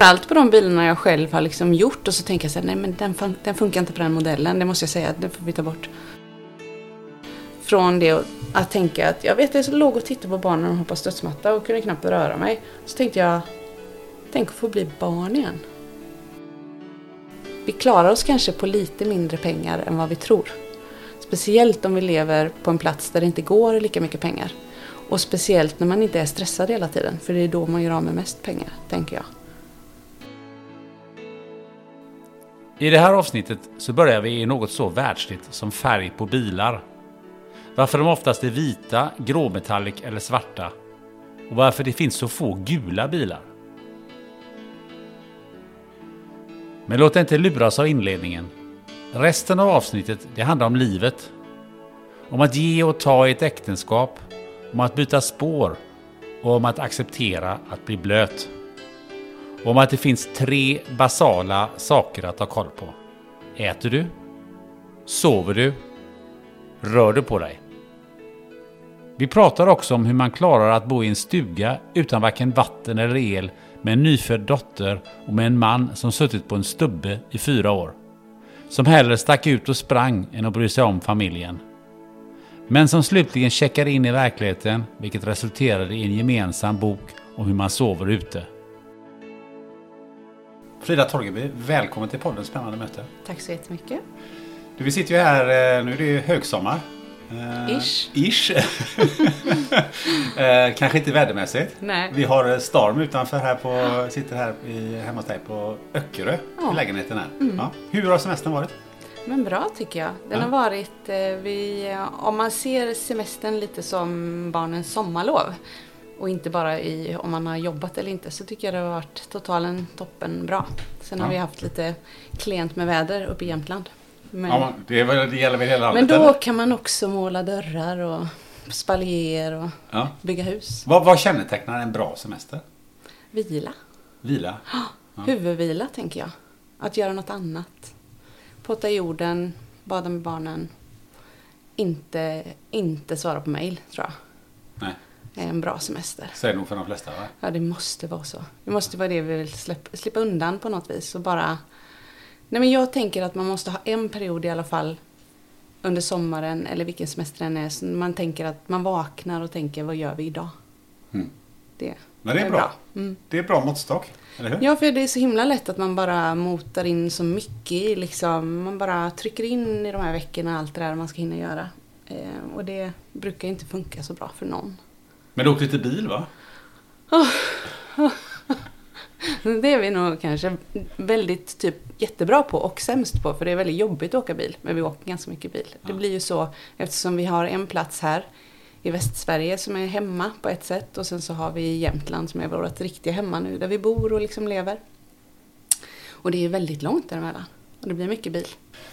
Allt på de bilarna jag själv har liksom gjort och så tänker jag så här, nej men den, fun den funkar inte på den modellen, det måste jag säga, den får vi ta bort. Från det att tänka att, jag vet jag låg och tittade på barnen när de hoppade studsmatta och kunde knappt röra mig. Så tänkte jag, tänk att få bli barn igen. Vi klarar oss kanske på lite mindre pengar än vad vi tror. Speciellt om vi lever på en plats där det inte går lika mycket pengar. Och speciellt när man inte är stressad hela tiden, för det är då man gör av med mest pengar, tänker jag. I det här avsnittet så börjar vi i något så världsligt som färg på bilar. Varför de oftast är vita, gråmetallic eller svarta. Och varför det finns så få gula bilar. Men låt dig inte luras av inledningen. Resten av avsnittet det handlar om livet. Om att ge och ta i ett äktenskap. Om att byta spår. Och om att acceptera att bli blöt om att det finns tre basala saker att ha koll på. Äter du? Sover du? Rör du på dig? Vi pratar också om hur man klarar att bo i en stuga utan varken vatten eller el med en nyfödd dotter och med en man som suttit på en stubbe i fyra år. Som hellre stack ut och sprang än att bry sig om familjen. Men som slutligen checkade in i verkligheten vilket resulterade i en gemensam bok om hur man sover ute. Frida Torgeby, välkommen till podden Spännande möte. Tack så jättemycket. Du, vi sitter ju här, eh, nu är det ju högsommar. Eh, ish. Ish. Eh, kanske inte vädermässigt. Nej. Vi har storm utanför här på, sitter här i, hemma hos dig på Öckerö, ja. lägenheten här. Mm. Ja. Hur har semestern varit? Men bra tycker jag. Den ja. har varit, vi, om man ser semestern lite som barnens sommarlov och inte bara i om man har jobbat eller inte så tycker jag det har varit totalen toppen bra. Sen ja. har vi haft lite klent med väder uppe i Jämtland. Men, ja, det, det gäller väl hela landet? Men då eller? kan man också måla dörrar och spaljer och ja. bygga hus. Vad, vad kännetecknar en bra semester? Vila. Vila? Ja. Huvudvila tänker jag. Att göra något annat. Potta jorden, bada med barnen. Inte, inte svara på mail tror jag. Nej en bra semester. Det nog för de flesta va? Ja, det måste vara så. Det måste vara det vi vill släppa, slippa undan på något vis. Och bara... Nej, men jag tänker att man måste ha en period i alla fall under sommaren eller vilken semester den är. Så man tänker att man vaknar och tänker vad gör vi idag? Mm. Det, men det är, är bra. bra. Mm. Det är bra måttstock. Eller hur? Ja, för det är så himla lätt att man bara motar in så mycket i liksom. Man bara trycker in i de här veckorna allt det där man ska hinna göra. Eh, och det brukar inte funka så bra för någon. Men du åkte lite bil va? Det är vi nog kanske väldigt typ jättebra på och sämst på för det är väldigt jobbigt att åka bil. Men vi åker ganska mycket bil. Det blir ju så eftersom vi har en plats här i Västsverige som är hemma på ett sätt och sen så har vi Jämtland som är vårt riktiga hemma nu där vi bor och liksom lever. Och det är väldigt långt däremellan. Och det blir mycket bil.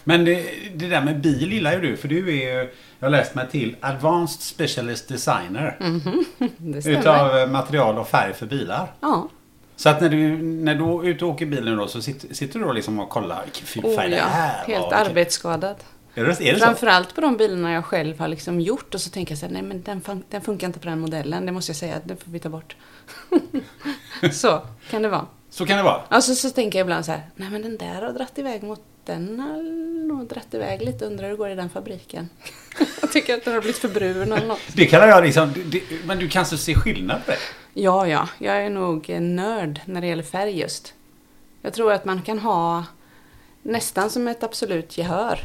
Men det, det där med bil gillar ju du för du är Jag har läst mig till Advanced Specialist Designer. Mm -hmm. Utav material och färg för bilar. Ja. Så att när du, när du är ute och åker bilen då så sitter, sitter du då liksom och kollar vilken färg oh, det här Helt var, arbetsskadad. Är det, är det Framförallt så? på de bilarna jag själv har liksom gjort och så tänker jag så här, nej men den, fun den funkar inte på den modellen, det måste jag säga, det får vi ta bort. så kan det vara. Så kan det vara. Alltså så tänker jag ibland så här, nej men den där har dratt iväg mot den nog dratt iväg lite, undrar hur det går i den fabriken. jag tycker att den har blivit för brun eller något. Det kallar jag liksom... Det, men du kanske ser skillnad på det? Ja, ja, jag är nog en nörd när det gäller färg just. Jag tror att man kan ha nästan som ett absolut gehör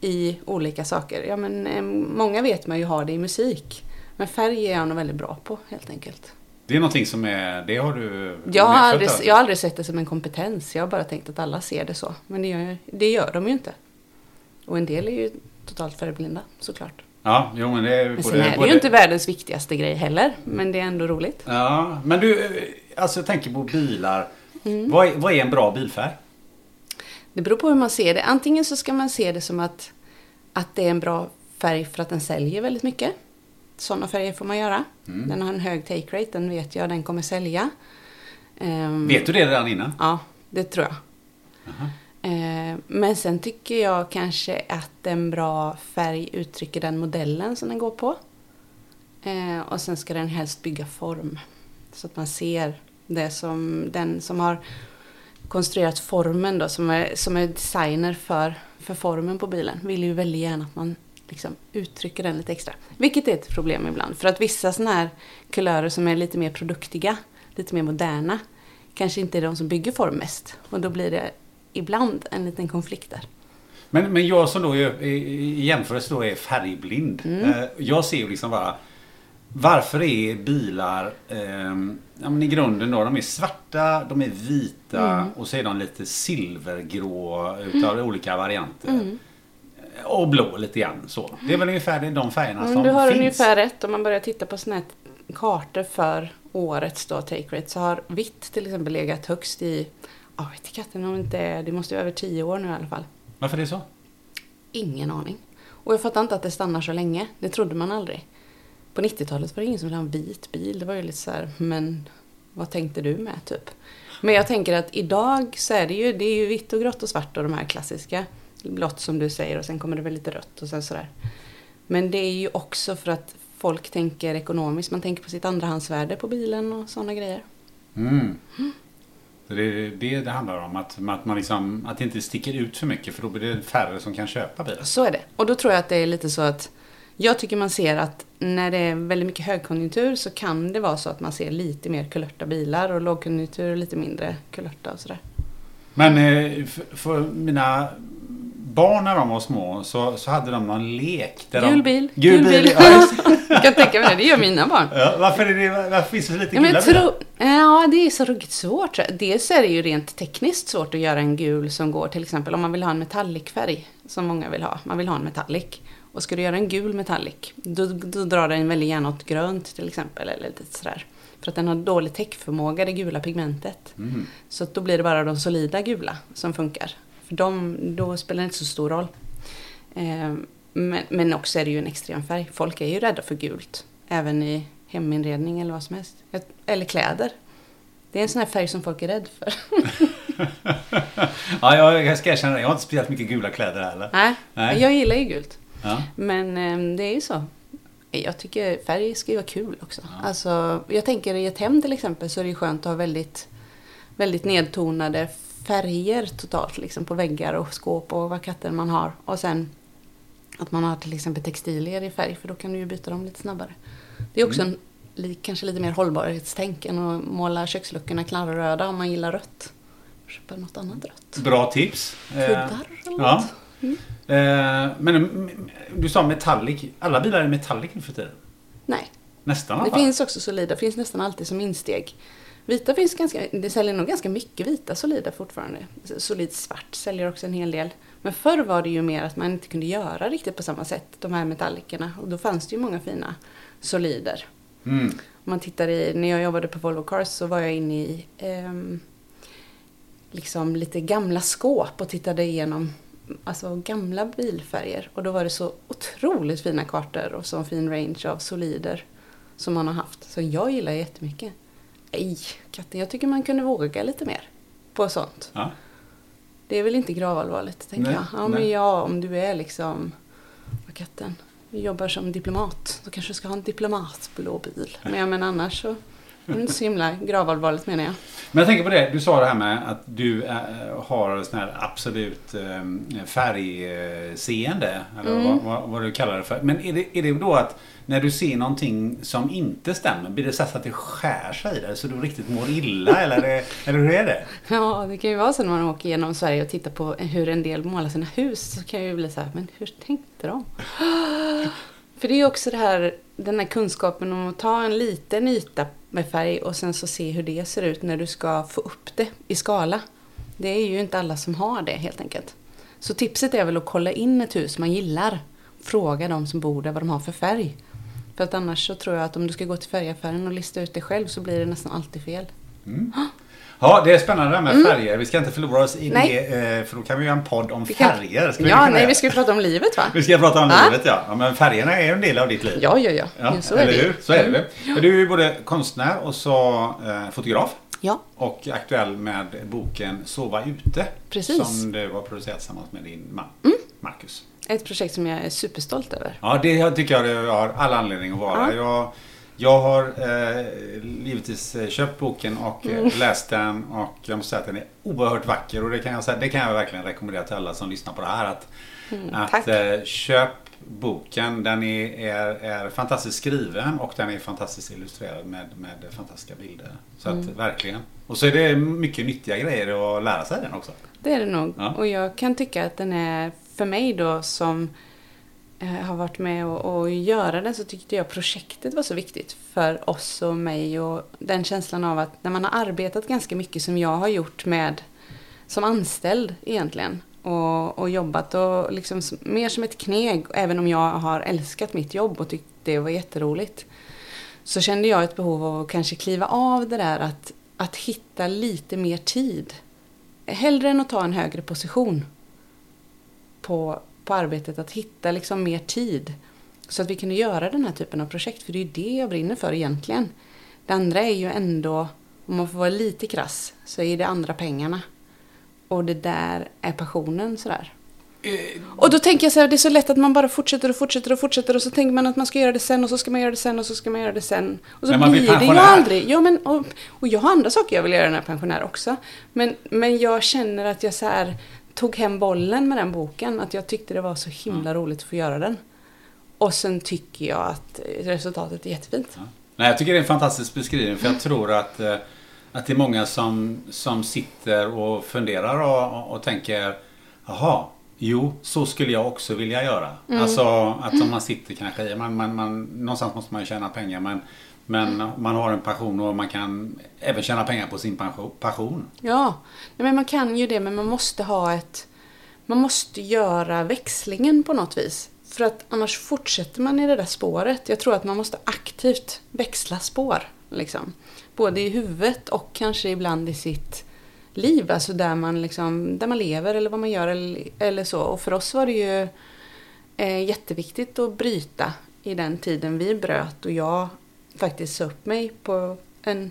i olika saker. Ja, men eh, många vet man ju har det i musik. Men färg är jag nog väldigt bra på helt enkelt. Det är någonting som är... Det har du... Jag har, aldrig, av. jag har aldrig sett det som en kompetens. Jag har bara tänkt att alla ser det så. Men det gör, det gör de ju inte. Och en del är ju totalt färgblinda såklart. Ja, jo men det är Men sen är det både- ju inte världens viktigaste grej heller. Men det är ändå roligt. Ja, men du, eh, alltså jag tänker på bilar. Mm. Vad, är, vad är en bra bilfärg? Det beror på hur man ser det. Antingen så ska man se det som att, att det är en bra färg för att den säljer väldigt mycket. Sådana färger får man göra. Mm. Den har en hög take rate, den vet jag, den kommer sälja. Ehm, Vet du det redan innan? Ja, det tror jag. Eh, Eh, men sen tycker jag kanske att en bra färg uttrycker den modellen som den går på. Eh, och sen ska den helst bygga form. Så att man ser det som den som har konstruerat formen då, som är, som är designer för, för formen på bilen, vill ju väldigt gärna att man liksom uttrycker den lite extra. Vilket är ett problem ibland. För att vissa sådana här kulörer som är lite mer produktiga, lite mer moderna, kanske inte är de som bygger form mest. Och då blir det ibland en liten konflikt där. Men, men jag som då är, i jämförelse då är färgblind. Mm. Eh, jag ser ju liksom bara varför är bilar ehm, ja, men i grunden då, de är svarta, de är vita Mm. och så är de lite silvergrå utav olika varianter. Mm. Och blå lite grann så. Det är väl ungefär de färgerna Men som du har finns. ungefär rätt. Om man börjar titta på såna här kartor för årets då, take rate så har vitt till exempel legat högst i, ja vet inte katten om det inte är, det måste ju över tio år nu i alla fall. Varför är det så? Ingen aning. Och jag fattar inte att det stannar så länge. Det trodde man aldrig. På 90-talet var det ingen som ville ha en vit bil. Det var ju lite så här, men vad tänkte du med typ? Men jag tänker att idag så är det ju, det är ju vitt och grått och svart och de här klassiska. Blått som du säger och sen kommer det väl lite rött och sen sådär. Men det är ju också för att folk tänker ekonomiskt. Man tänker på sitt andrahandsvärde på bilen och sådana grejer. Mm. Så det är det det handlar om. Att, att, man liksom, att det inte sticker ut för mycket för då blir det färre som kan köpa bilar. Så är det. Och då tror jag att det är lite så att jag tycker man ser att när det är väldigt mycket högkonjunktur så kan det vara så att man ser lite mer kulörta bilar och lågkonjunktur lite mindre kulörta och sådär. Men eh, för mina barn när de var små så, så hade de någon lek. Där Gul de, bil. Gul bil. Ja, just det. jag kan tänka mig det, det gör mina barn. ja, varför, är det, varför finns det så lite Ja, gula bilar? ja, det är så ruggigt svårt. Dels är det ju rent tekniskt svårt att göra en gul som går till exempel om man vill ha en metallicfärg. Som många vill ha. Man vill ha en metallic. Och ska du göra en gul metallic, då, då drar den väldigt gärna åt grönt till exempel. Eller lite sådär. För att den har dålig täckförmåga, det gula pigmentet. Mm. Så då blir det bara de solida gula som funkar. För de, då spelar det inte så stor roll. Eh, men, men också är det ju en extrem färg. Folk är ju rädda för gult. Även i heminredning eller vad som helst. Eller kläder. Det är en sån här färg som folk är rädd för. Ja, jag, jag ska erkänna det. Jag har inte speciellt mycket gula kläder heller. Nej, Nej. jag gillar ju gult. Ja. Men eh, det är ju så. Jag tycker färg ska ju vara kul också. Alltså, jag tänker i ett hem till exempel så är det ju skönt att ha väldigt, väldigt nedtonade färger totalt. Liksom på väggar och skåp och vad katter man har. Och sen att man har till exempel textilier i färg för då kan du ju byta dem lite snabbare. Det är också en li, kanske lite mer hållbarhetstänk än att måla köksluckorna knallröda om man gillar rött. Köpa något annat rött. Bra tips. Eh, Kuddar eller Ja. något. Eh, men mm, du sa metallic. Alla bilar är metallic nu för tiden. Nej, Nästan Det alla. finns också solida, det finns nästan alltid som insteg. Vita finns ganska, det säljer nog ganska mycket vita solida fortfarande. Solid svart säljer också en hel del. Men förr var det ju mer att man inte kunde göra riktigt på samma sätt, de här metallikerna. Och då fanns det ju många fina solider. Mm. Om man tittar i, när jag jobbade på Volvo Cars så var jag inne i ehm, liksom lite gamla skåp och tittade igenom alltså gamla bilfärger. Och då var det så otroligt fina kartor och så fin range av solider som man har haft. Så jag gillar jättemycket. Nej, katten, jag tycker man kunde våga lite mer på sånt. Ja. Det är väl inte gravallvarligt, tänker Nej, jag. Ja, men ja, om du är liksom, vad katten, du jobbar som diplomat, då kanske du ska ha en diplomatblå bil. Men jag menar annars så, inte så himla gravallvarligt menar jag. Men jag tänker på det, du sa det här med att du äh, har sån här absolut äh, färgseende. Eller Mm. vad, vad, vad du kallar det för. Men är det, är det då att när du ser någonting som inte stämmer, blir det så att det skär sig i dig så du riktigt mår illa? eller, är det, eller hur är det? Ja, det kan ju vara så när man åker genom Sverige och tittar på hur en del målar sina hus. Så kan jag ju bli så här, men hur tänkte de? För det är ju också det här, den här kunskapen om att ta en liten yta med färg och sen så se hur det ser ut när du ska få upp det i skala. Det är ju inte alla som har det helt enkelt. Så tipset är väl att kolla in ett hus man gillar. Fråga de som bor där vad de har för färg. För att annars så tror jag att om du ska gå till färgaffären och lista ut det själv så blir det nästan alltid fel. Ja, det är spännande det här med färger. Vi ska inte förlora oss i Mm. Nej. det, eh, för då kan vi göra en podd om kan- färger. Ska Ja, nej, göra? vi ska ju prata om livet va? Vi ska prata om livet, ja. ja. Men färgerna är ju en del av ditt liv. Ja, ja, ja. Ja, så är eller det ju. hur? Så är det väl. Men Du är ju både konstnär och så eh, fotograf. Ja, Och aktuell med boken Sova ute. Precis. Mm. Som du har producerat tillsammans med din man, Marcus. ett projekt som jag är superstolt över. Ja, det tycker jag du har all anledning att vara. Jag, jag har eh, givetvis eh, köpt boken och Mm. eh, läst den och jag måste säga att den är oerhört vacker och det kan jag, säga, det kan jag verkligen rekommendera till alla som lyssnar på det här. Att, att tack. eh, köp boken. Den är, är, är fantastiskt skriven och den är fantastiskt illustrerad med, med fantastiska bilder. Så att Mm. verkligen. Och så är det mycket nyttiga grejer att lära sig den också. Det är det nog. Ja. Och jag kan tycka att den är, för mig då som Eh, har varit med och, och göra den så tyckte jag projektet var så viktigt för oss och mig och den känslan av att när man har arbetat ganska mycket som jag har gjort med som anställd egentligen och, och jobbat och liksom mer som ett kneg även om jag har älskat mitt jobb och tyckt det var jätteroligt så kände jag ett behov av att kanske kliva av det där att, att hitta lite mer tid. Hellre än att ta en högre position på, på arbetet, att hitta liksom mer tid. Så att vi kunde göra den här typen av projekt, för det är ju det jag brinner för egentligen. Det andra är ju ändå, om man får vara lite krass, så är det andra pengarna. Och det där är passionen sådär. Och då tänker jag så här, det är så lätt att man bara fortsätter och fortsätter och fortsätter och så tänker man att man ska göra det sen och så ska man göra det sen och så ska man göra det sen. Och så Men man blir blir det ju aldrig. Ja, men, och, och jag har andra saker jag vill göra när jag är pensionär också. Men, men jag känner att jag så här tog hem bollen med den boken. Att jag tyckte det var så himla roligt att få göra den. Och sen tycker jag att resultatet är jättefint. Nej, jag tycker det är en fantastisk beskrivning för jag tror att, eh, att det är många som, som sitter och funderar och, och, tänker Jaha, jo, så skulle jag också vilja göra. Alltså att om man sitter kanske man, man, man, någonstans måste man ju tjäna pengar men, men man har en passion och man kan även tjäna pengar på sin passion- Ja, men man kan ju det men man måste ha ett... Man måste göra växlingen på något vis. För att annars fortsätter man i det där spåret. Jag tror att man måste aktivt växla spår. Liksom. Både i huvudet och kanske ibland i sitt liv. Alltså där man, liksom, där man lever eller vad man gör eller, eller så. Och för oss var det ju eh, jätteviktigt att bryta i den tiden vi bröt. Och jag faktiskt sa upp mig på en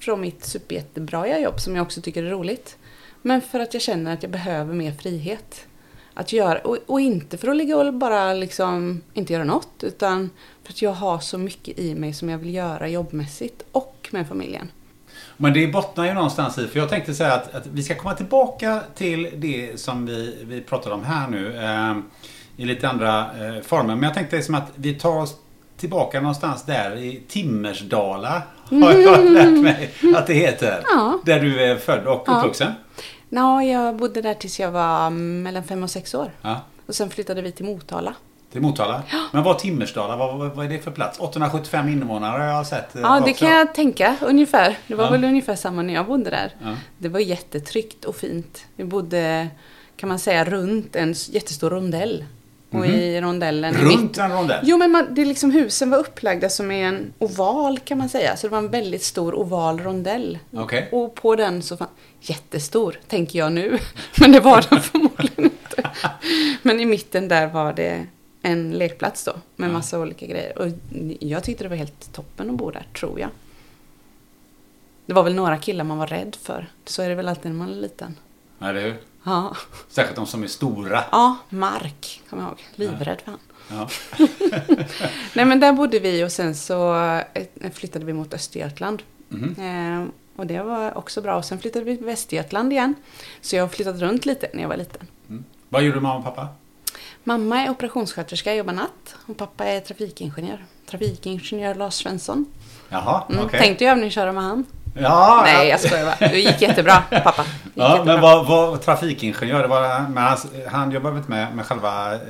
från mitt superjättebra jobb som jag också tycker är roligt. Men för att jag känner att jag behöver mer frihet. Att göra, och, och inte för att ligga och bara liksom inte göra något utan för att jag har så mycket i mig som jag vill göra jobbmässigt och med familjen. Men det bottnar ju någonstans i, för jag tänkte säga att, att vi ska komma tillbaka till det som vi, vi pratade om här nu. Eh, I lite andra eh, former. Men jag tänkte liksom att vi tar oss tillbaka någonstans där i Timmersdala. Har jag lärt mig att det heter. Ja. Där du är född och Ja. uppvuxen. Nå, jag bodde där tills jag var mellan fem och sex år. Ja. Och sen flyttade vi till Motala. Till Motala. Men vad Timmersdala, vad, vad, vad är det för plats? 875 invånare har jag sett. eh, Ja, det också. kan jag tänka ungefär. Det var Ja. väl ungefär samma när jag bodde där. Ja. Det var jättetryggt och fint. Vi bodde, kan man säga, runt en jättestor rondell. Och i rondellen... i Mhm. Runt en rondell? Jo, men man, det är liksom, husen var upplagda som en oval kan man säga. Så det var en väldigt stor oval rondell. Okej. Och på den så fann... Jättestor, tänker jag nu. Men det var den förmodligen inte. Men i mitten där var det en lekplats då. Med massa olika grejer. Och jag tyckte det var helt toppen att bo där, tror jag. Det var väl några killar man var rädd för. Så är det väl alltid när man är liten. Eller hur? Ja. Särskilt de som är stora. ja, Mark, kommer jag ihåg. Livrädd för han. Ja. Nej men där bodde vi och sen så eh, flyttade vi mot Östergötland. Eh, och det var också bra. Och sen flyttade vi till Västergötland igen. Så jag har flyttat runt lite när jag var liten. Vad gjorde mamma och pappa? Mamma är operationssköterska, jobbar natt. Och pappa är trafikingenjör. Trafikingenjör Lars Svensson. Jaha, Mm. okej. Tänkte jag övningsköra med han. Ja, Nej, ja. jag skojar bara. Det gick jättebra, pappa. Gick Ja, jättebra. men vad, vad trafikingenjör, var, men han, han jobbade inte med, med själva eh,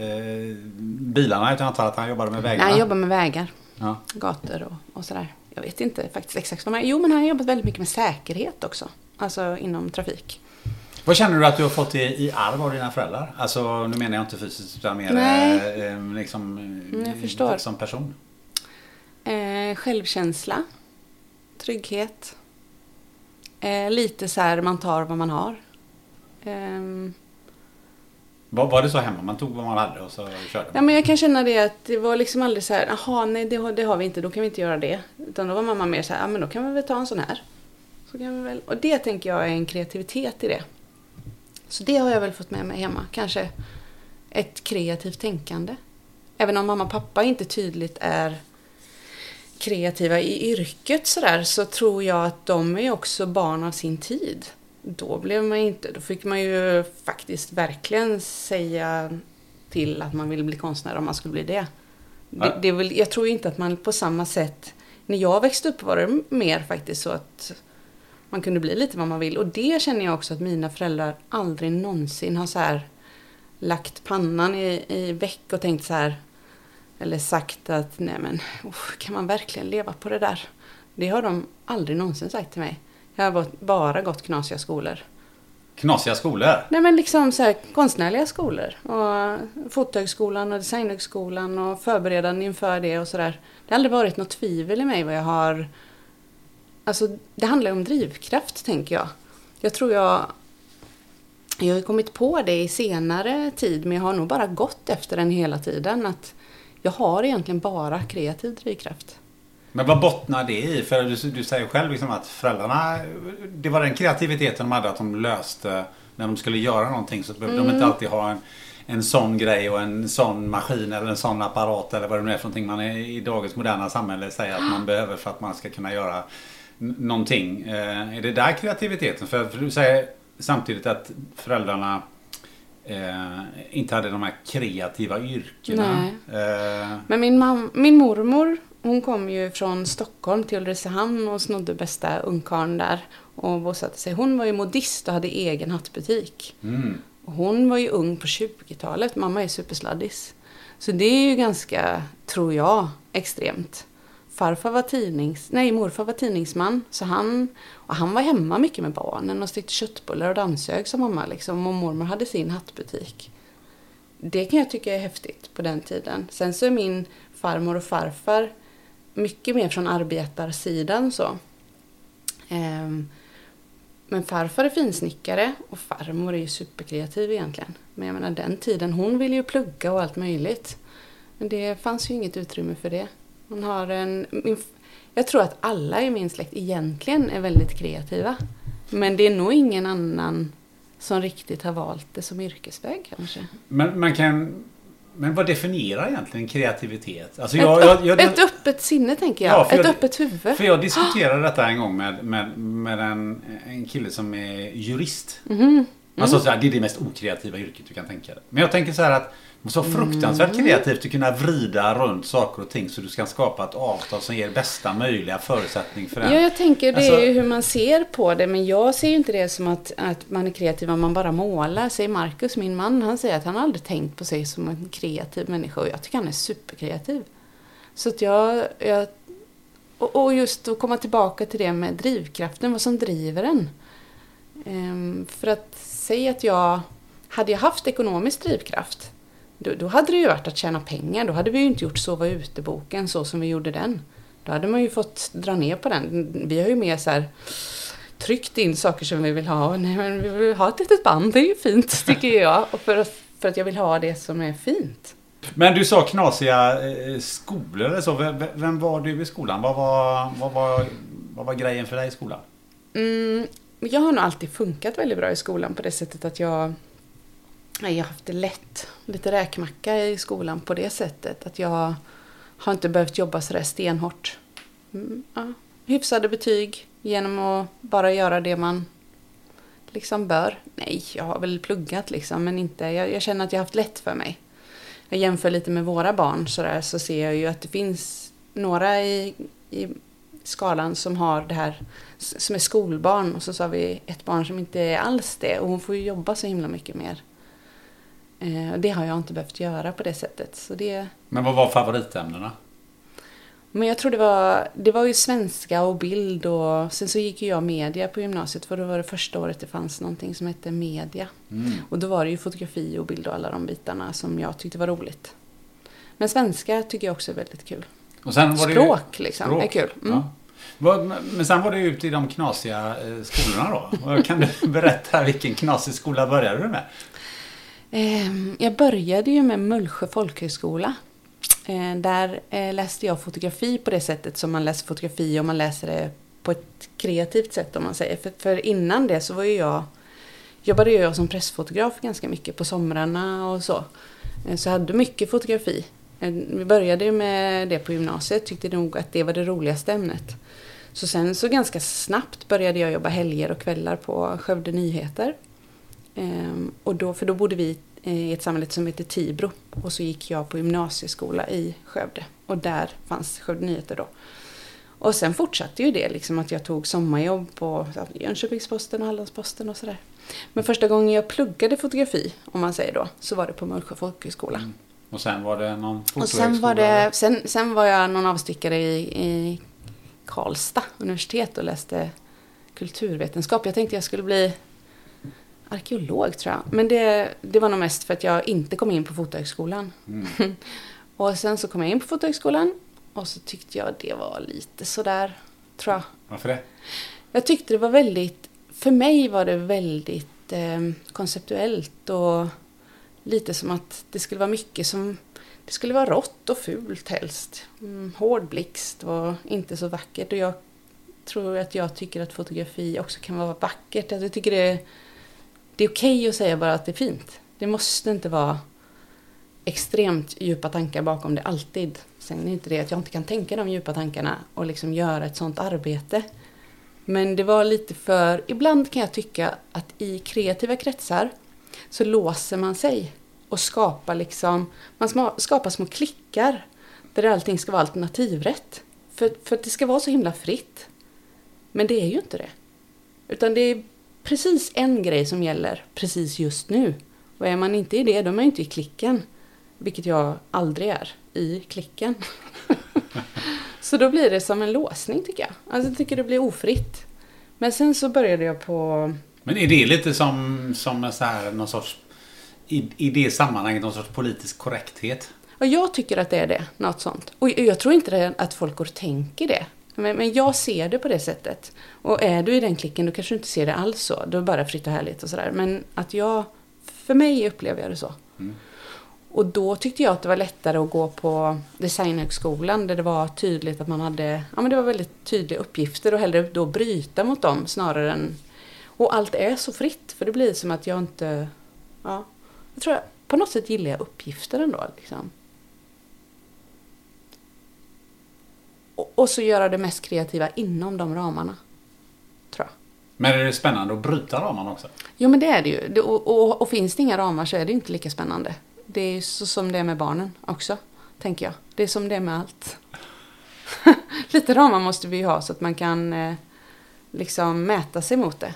bilarna utan jag antar att han jobbade med vägarna? Nej, han jobbar med vägar, Ja. gator och, och sådär. Jag vet inte faktiskt exakt vad man Jo, men han har jobbat väldigt mycket med säkerhet också. Alltså inom trafik. Vad känner du att du har fått i, i arv av dina föräldrar? Alltså, nu menar jag inte fysiskt utan mer eh, eh, liksom, eh, jag förstår. som person. Eh, självkänsla, trygghet. Eh, lite så här, man tar vad man har. Ehm, Var, var det så hemma? Man tog vad man hade och så körde Ja, man? men jag kan känna det att det var liksom aldrig så här, jaha, nej det har, det har vi inte, då kan vi inte göra det. Utan då var mamma mer så här, ja men då kan vi väl ta en sån här. Så kan vi väl, och det tänker jag är en kreativitet i det. Så det har jag väl fått med mig hemma, kanske ett kreativt tänkande. Även om mamma och pappa inte tydligt är kreativa i yrket sådär så tror jag att de är också barn av sin tid. Då blev man inte, då fick man ju faktiskt verkligen säga till att man ville bli konstnär om man skulle bli det. det, det väl, jag tror inte att man på samma sätt, när jag växte upp var det mer faktiskt så att man kunde bli lite vad man vill. Och det känner jag också att mina föräldrar aldrig någonsin har så här lagt pannan i, i väck och tänkt så här eller sagt att nej men kan man verkligen leva på det där? Det har de aldrig någonsin sagt till mig. Jag har bara gått knasiga skolor. Knasiga skolor? Nej men liksom så här konstnärliga skolor. Och fotohögskolan och designhögskolan och förberedande inför det och sådär. Det har aldrig varit något tvivel i mig vad jag har... Alltså det handlar om drivkraft tänker jag. Jag tror jag... Jag har kommit på det i senare tid men jag har nog bara gått efter den hela tiden. Att jag har egentligen bara kreativ drivkraft. Men vad bottnar det i? För du, du säger själv liksom att föräldrarna, det var den kreativiteten de hade att de löste när de skulle göra någonting så behövde de inte alltid ha en, en sån grej och en sån maskin eller en sån apparat eller vad det nu är för någonting man är, i dagens moderna samhälle säger att man behöver för att man ska kunna göra någonting. Eh, är det där kreativiteten? För, för du säger samtidigt att föräldrarna eh, inte hade de här kreativa yrkena. Eh, Men min, mam- min mormor, hon kom ju från Stockholm till Ulricehamn och snodde bästa ungkarlen där och bosatte sig. Hon var ju modist och hade egen hattbutik. mm. Hon var ju ung på 20-talet. Mamma är supersladdis. Så det är ju ganska, tror jag, extremt. Farfar var tidnings... Nej, morfar var tidningsman. Så han, och han var hemma mycket med barnen och stekte köttbullar och dammsög som mamma. Liksom, och mormor hade sin hattbutik. Det kan jag tycka är häftigt på den tiden. Sen så är min farmor och farfar mycket mer från arbetarsidan så. Ehm, men farfar är finsnickare och farmor är ju superkreativ egentligen. Men jag menar den tiden, hon ville ju plugga och allt möjligt. Men det fanns ju inget utrymme för det. Hon har en... Min, jag tror att alla i min släkt egentligen är väldigt kreativa. Men det är nog ingen annan som riktigt har valt det som yrkesväg kanske. Men man kan... Men vad definierar egentligen kreativitet? Alltså ett, jag, upp, jag, jag, ett öppet sinne tänker jag. Ja, ett jag- öppet huvud. För jag diskuterade detta en gång med, med, med en, en kille som är jurist. Mhm. Han sa så här, det är det mest okreativa yrket du kan tänka dig. Men jag tänker så här att måste vara fruktansvärt kreativt att kunna vrida runt saker och ting så du ska skapa ett avtal som ger bästa möjliga förutsättning för den. Ja, jag tänker det Alltså- är ju hur man ser på det. Men jag ser ju inte det som att, att man är kreativ om man bara målar. Säger Marcus, min man, han säger att han aldrig tänkt på sig som en kreativ människa. Och jag tycker han är superkreativ. Så att jag... jag och, och just att komma tillbaka till det med drivkraften, vad som driver en. Ehm, för att säga att jag... Hade jag haft ekonomisk drivkraft, då, då hade det ju varit att tjäna pengar. Då hade vi ju inte gjort Sova ute-boken så som vi gjorde den. Då hade man ju fått dra ner på den. Vi har ju mer så här tryckt in saker som vi vill ha. Nej, men vi vill ha ett litet band, det är ju fint tycker jag. Och för, att- för att jag vill ha det som är fint. Men du sa knasiga eh, skolor eller så. Vem, vem var du i skolan? Vad var, vad, var, vad var grejen för dig i skolan? Mm, jag har nog alltid funkat väldigt bra i skolan på det sättet att jag, jag har haft det lätt. Lite räkmacka i skolan på det sättet. Att jag har inte behövt jobba sådär stenhårt. Mm, ja. Hyfsade betyg genom att bara göra det man liksom bör. Nej, jag har väl pluggat liksom, men inte, jag, jag känner att jag har haft lätt för mig. Jag jämför lite med våra barn sådär, så ser jag ju att det finns några i, i skalan som har det här, som är skolbarn och så har vi ett barn som inte är alls det och hon får ju jobba så himla mycket mer. Eh, det har jag inte behövt göra på det sättet. Så det... Men vad var favoritämnena? Men jag tror det var, det var ju svenska och bild och sen så gick ju jag media på gymnasiet för då var det första året det fanns någonting som hette media. Mm. Och då var det ju fotografi och bild och alla de bitarna som jag tyckte var roligt. Men svenska tycker jag också är väldigt kul. Och sen var språk det ju, liksom språk. är kul. Mm. Ja. Men sen var det ut i de knasiga eh, skolorna då. Kan du berätta vilken knasig skola började du med? Ehm, jag började ju med Mullsjö folkhögskola. Ehm, där eh, läste jag fotografi på det sättet som man läser fotografi om man läser det på ett kreativt sätt om man säger. För, för innan det så var ju jag, jobbade jag som pressfotograf ganska mycket på somrarna och så. Ehm, så jag hade mycket fotografi. Vi började ju med det på gymnasiet, tyckte nog att det var det roligaste ämnet. Så sen så ganska snabbt började jag jobba helger och kvällar på Skövde Nyheter. Ehm, och då, för då bodde vi i ett samhälle som heter Tibro. Och så gick jag på gymnasieskola i Skövde. Och där fanns Skövde Nyheter då. Och sen fortsatte ju det, liksom att jag tog sommarjobb på Jönköpingsposten och Hallandsposten och sådär. Men första gången jag pluggade fotografi, om man säger då, så var det på Mullsjö folkhögskola. Mm. Och sen var det någon och sen var, det, sen, sen var jag någon avstickare i, i Karlstad universitet och läste kulturvetenskap. Jag tänkte jag skulle bli arkeolog tror jag. Men det, det var nog mest för att jag inte kom in på Fotohögskolan. Mm. och sen så kom jag in på Fotohögskolan och så tyckte jag det var lite sådär, tror jag. Varför det? Jag tyckte det var väldigt, för mig var det väldigt eh, konceptuellt och lite som att det skulle vara mycket som, det skulle vara rått och fult helst. Mm, hård blixt och inte så vackert. Och jag tror att jag tycker att fotografi också kan vara vackert. Jag tycker det är det är okej okay att säga bara att det är fint. Det måste inte vara extremt djupa tankar bakom det alltid. Sen är det inte det att jag inte kan tänka de djupa tankarna och liksom göra ett sånt arbete. Men det var lite för, ibland kan jag tycka att i kreativa kretsar så låser man sig och skapar liksom, man skapar små klickar där allting ska vara alternativrätt. För, för att det ska vara så himla fritt. Men det är ju inte det. Utan det är precis en grej som gäller precis just nu. Och är man inte i det, då är man inte i klicken. Vilket jag aldrig är i klicken. så då blir det som en låsning tycker jag. Alltså jag tycker det blir ofritt. Men sen så började jag på... Men är det lite som, som så här, någon sorts... I, I det sammanhanget någon sorts politisk korrekthet? Ja, jag tycker att det är det. Något sånt. Och jag tror inte att folk går och tänker det. Men, men jag ser det på det sättet. Och är du i den klicken då kanske du inte ser det alls så. Då är det bara fritt och härligt och sådär. Men att jag, för mig upplever jag det så. Mm. Och då tyckte jag att det var lättare att gå på Designhögskolan där det var tydligt att man hade, ja men det var väldigt tydliga uppgifter och hellre då bryta mot dem snarare än, och allt är så fritt för det blir som att jag inte, ja, jag tror jag, på något sätt gillar jag uppgifter ändå liksom. Och så göra det mest kreativa inom de ramarna. Tror jag. Men är det spännande att bryta ramarna också? Jo, men det är det ju. Och, och, och, finns det inga ramar så är det inte lika spännande. Det är så som det är med barnen också, tänker jag. Det är som det är med allt. Lite ramar måste vi ju ha så att man kan eh, liksom mäta sig mot det.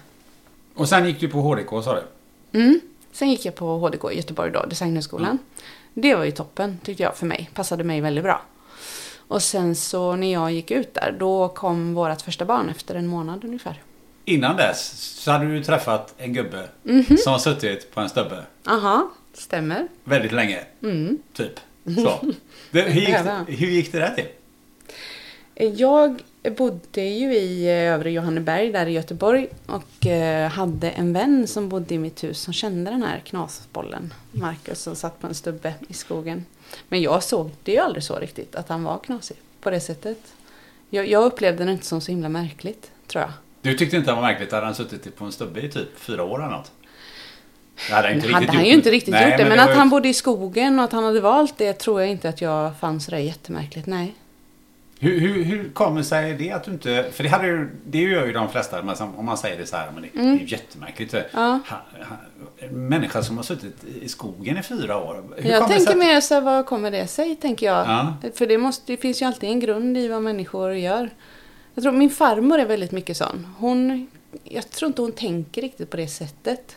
Och sen gick du på HDK, sa du? Mm. Sen gick jag på HDK i Göteborg då, Designhögskolan. Mm. Det var ju toppen, tyckte jag, för mig. Passade mig väldigt bra. Och sen så när jag gick ut där, då kom vårt första barn efter en månad ungefär. Innan dess så hade du träffat en gubbe mm -hmm. som har suttit på en stubbe. Aha, stämmer. Väldigt länge. Mm. Typ. Så. Det, hur, gick det, hur gick det där till? Jag bodde ju i eh, övre Johanneberg där i Göteborg och eh, hade en vän som bodde i mitt hus som kände den här knasbollen, Marcus, som satt på en stubbe i skogen. Men jag såg det ju aldrig så riktigt, att han var knasig på det sättet. Jag, jag upplevde det inte som så himla märkligt, tror jag. Du tyckte inte det var märkligt att han suttit på en stubbe i typ fyra år eller något? Det hade han inte hade han ju inte riktigt Nej, gjort det, men, det att var han ju- bodde i skogen och att han hade valt det tror jag inte att jag fann sådär jättemärkligt. Nej. Hur, hur, hur kommer sig det att du inte... För det, hade ju, det gör ju de flesta. Om man säger det så här, men det, det är ju jättemärkligt. Mm. Ja. Ha, ha, en människa som har suttit i skogen i fyra år. Hur Jag tänker att- mer så här, vad kommer det sig, tänker jag. Ja. För det, måste, det finns ju alltid en grund i vad människor gör. Jag tror min farmor är väldigt mycket sån. Hon, jag tror inte hon tänker riktigt på det sättet.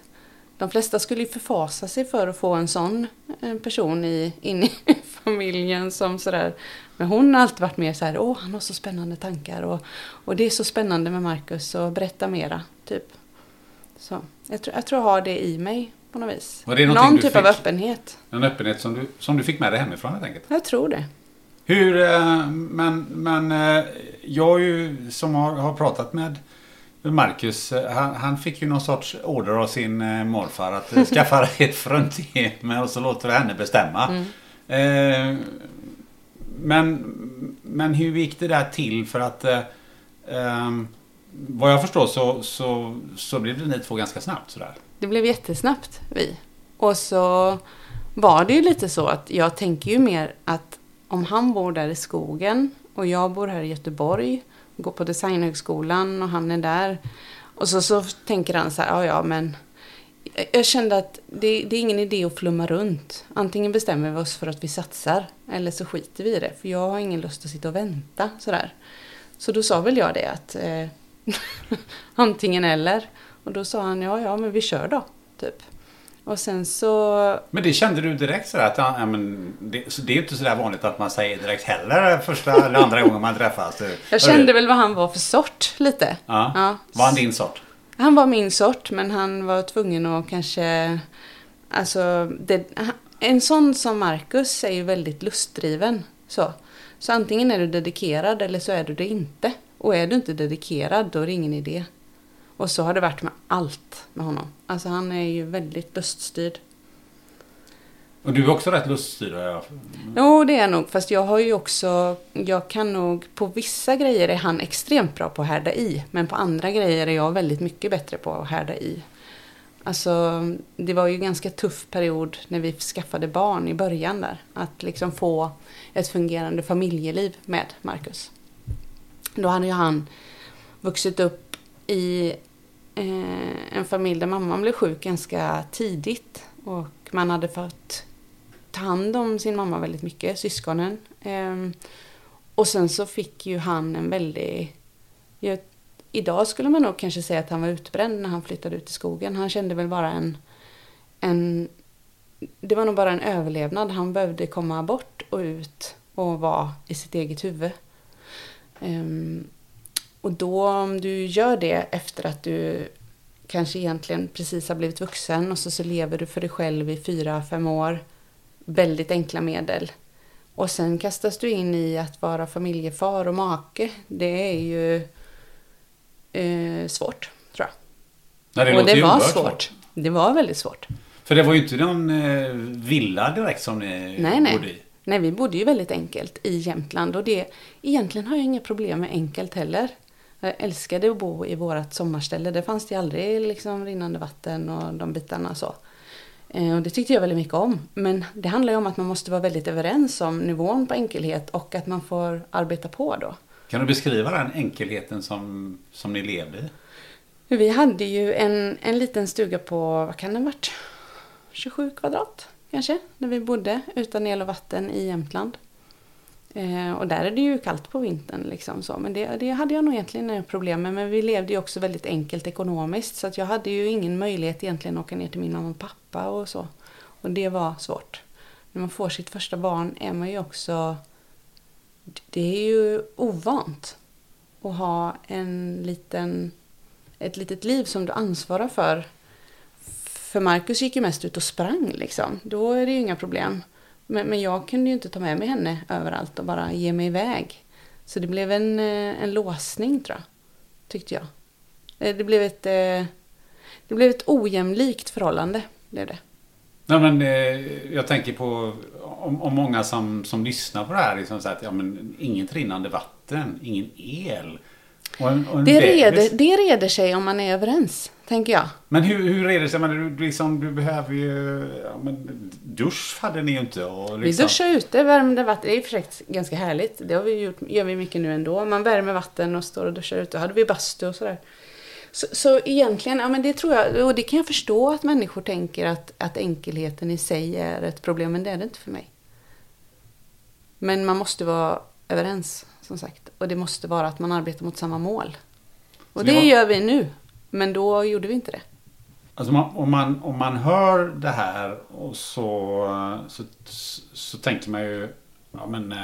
De flesta skulle ju förfasa sig för att få en sån eh, person i, in i familjen som sådär. Men hon har alltid varit mer så här, åh han har så spännande tankar och, och det är så spännande med Marcus och berätta mera, typ. Så jag tror jag, tror jag har det i mig på något vis. Var det Någon du typ av fick? öppenhet. En öppenhet som du, som du fick med dig hemifrån helt enkelt. Jag tror det. Hur, eh, men, men eh, jag ju som har, har pratat med Marcus, eh, han, han fick ju någon sorts order av sin morfar att skaffa ett fruntimmer och så låter vi henne bestämma. Eh, men, men hur gick det där till för att eh, ehm, vad jag förstår så, så, så blev det ni två ganska snabbt sådär. Det blev jättesnabbt vi. Och så var det ju lite så att jag tänker ju mer att om han bor där i skogen och jag bor här i Göteborg, går på Designhögskolan och han är där. Och så, så tänker han så här, ja ja men jag- kände att det, det är ingen idé att flumma runt. Antingen bestämmer vi oss för att vi satsar eller så skiter vi i det. För jag har ingen lust att sitta och vänta sådär. Så då sa väl jag det att eh, antingen eller. Och då sa han ja, ja, men vi kör då. Typ. Och sen så... Men det kände du direkt sådär att ja, men det, så det är ju inte sådär vanligt att man säger direkt heller första eller andra gången man träffas. Jag kände väl vad han var för sort lite. Ja. Ja. Var han din sort? Han var min sort, men han var tvungen att kanske... Alltså, det, en sån som Marcus är ju väldigt lustdriven. Så. så antingen är du dedikerad eller så är du det inte. Och är du inte dedikerad, då är det ingen idé. Och så har det varit med allt med honom. Alltså han är ju väldigt luststyrd. Och du är också rätt luststyrd har. Jo, det är jag nog. Fast jag har ju också... Jag kan nog... På vissa grejer är han extremt bra på att härda i. Men på andra grejer är jag väldigt mycket bättre på att härda i. Alltså, det var ju en ganska tuff period när vi skaffade barn i början där. Att liksom få ett fungerande familjeliv med Marcus. Då hade ju han vuxit upp i eh, en familj där mamman blev sjuk ganska tidigt. Och man hade fått ta hand om sin mamma väldigt mycket, syskonen. Ehm, och sen så fick ju han en väldig... Jag, idag skulle man nog kanske säga att han var utbränd när han flyttade ut i skogen. Han kände väl bara en... en det var nog bara en överlevnad. Han behövde komma bort och ut och vara i sitt eget huvud. Ehm, och då om du gör det efter att du kanske egentligen precis har blivit vuxen och så, så lever du för dig själv i fyra, fem år. Väldigt enkla medel. Och sen kastas du in i att vara familjefar och make. Det är ju eh, svårt, tror jag. Nej, det och det var oerhört svårt. Det var väldigt svårt. För det var ju inte någon eh, villa direkt som ni Nej, nej. bodde i. Nej, vi bodde ju väldigt enkelt i Jämtland och det, egentligen har jag inga problem med enkelt heller. Jag älskade att bo i vårt sommarställe. Det fanns det aldrig liksom rinnande vatten och de bitarna så. Eh, Och det tyckte jag väldigt mycket om. Men det handlar ju om att man måste vara väldigt överens om nivån på enkelhet och att man får arbeta på då. Kan du beskriva den enkelheten som, som ni levde i? Vi hade ju en, en liten stuga på, vad kan ha varit? 27 kvadrat kanske, där vi bodde utan el och vatten i Jämtland. Eh, och där är det ju kallt på vintern liksom så, men det, det hade jag nog egentligen inga problem med. Men vi levde ju också väldigt enkelt ekonomiskt så att jag hade ju ingen möjlighet egentligen att åka ner till min mamma och pappa och så. Och det var svårt. När man får sitt första barn är man ju också, det är ju ovant att ha en liten ett litet liv som du ansvarar för. För Marcus gick ju mest ut och sprang liksom. Då är det ju inga problem. Men, men jag kunde ju inte ta med mig henne överallt och bara ge mig iväg. Så det blev en, eh, en låsning tror jag. Tyckte jag. Eh, det blev ett, eh, det blev ett ojämlikt förhållande. Blev det. Nej, men, eh, jag tänker på om, om många som, som lyssnar på det här. Liksom, så att, ja, men, inget rinnande vatten, ingen el. Och en, och en Det bebis. reder, det reder sig om man är överens, tänker jag. Men hur, hur reder sig? Men du, liksom, du behöver ju... Ja, men, dusch hade ni ju inte. Och Vi liksom, duschar ute, värmde vatten. Det är sig ganska härligt. Det har vi gjort, gör vi mycket nu ändå. Man värmer vatten och står och duschar ute. Hade vi bastu och sådär. Så, så egentligen, ja men det tror jag, och det kan jag förstå att människor tänker att, att enkelheten i sig är ett problem, men det är det inte för mig. Men man måste vara överens, som sagt. Och det måste vara att man arbetar mot samma mål. Och Så det har- gör vi nu. Men då gjorde vi inte det. Alltså man, om, man, om man hör det här och så, så, så tänker man ju... Ja, men, eh,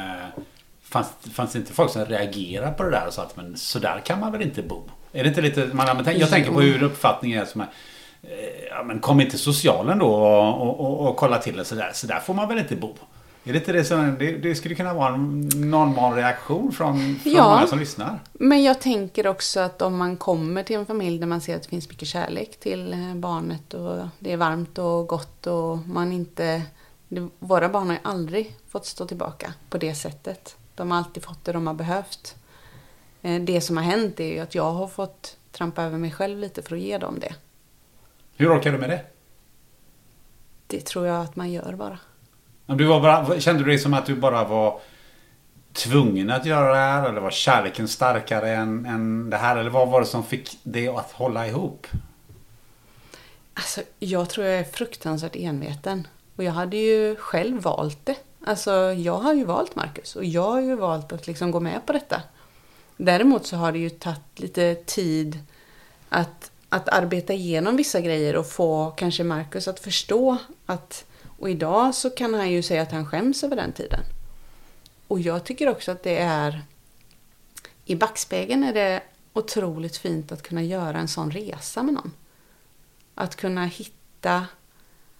fanns, fanns det inte folk som reagerar på det där och sa att men så där kan man väl inte bo? Är det inte lite... Man, jag tänker på hur uppfattningen är som är... eh, Ja, men kom inte socialen då och, och, och, och kolla till det sådär. Så där får man väl inte bo? Är det inte det som... Det, det skulle kunna vara en normal reaktion från, från Ja. många som lyssnar. Men jag tänker också att om man kommer till en familj där man ser att det finns mycket kärlek till eh, barnet och det är varmt och gott och man inte... Det, våra barn har ju aldrig fått stå tillbaka på det sättet. De har alltid fått det de har behövt. Eh, Det som har hänt är ju att jag har fått trampa över mig själv lite för att ge dem det. Hur orkar du med det? Det tror jag att man gör bara. Du var bara, kände du dig som att du bara var tvungen att göra det här? Eller var kärleken starkare än, än det här? Eller vad var det som fick det att hålla ihop? Alltså, jag tror jag är fruktansvärt enveten. Och jag hade ju själv valt det. Alltså, jag har ju valt Marcus och jag har ju valt att liksom gå med på detta. Däremot så har det ju tagit lite tid att, att arbeta igenom vissa grejer och få kanske Marcus att förstå att... Och idag så kan han ju säga att han skäms över den tiden. Och jag tycker också att det är... I backspegeln är det otroligt fint att kunna göra en sån resa med någon. Att kunna hitta,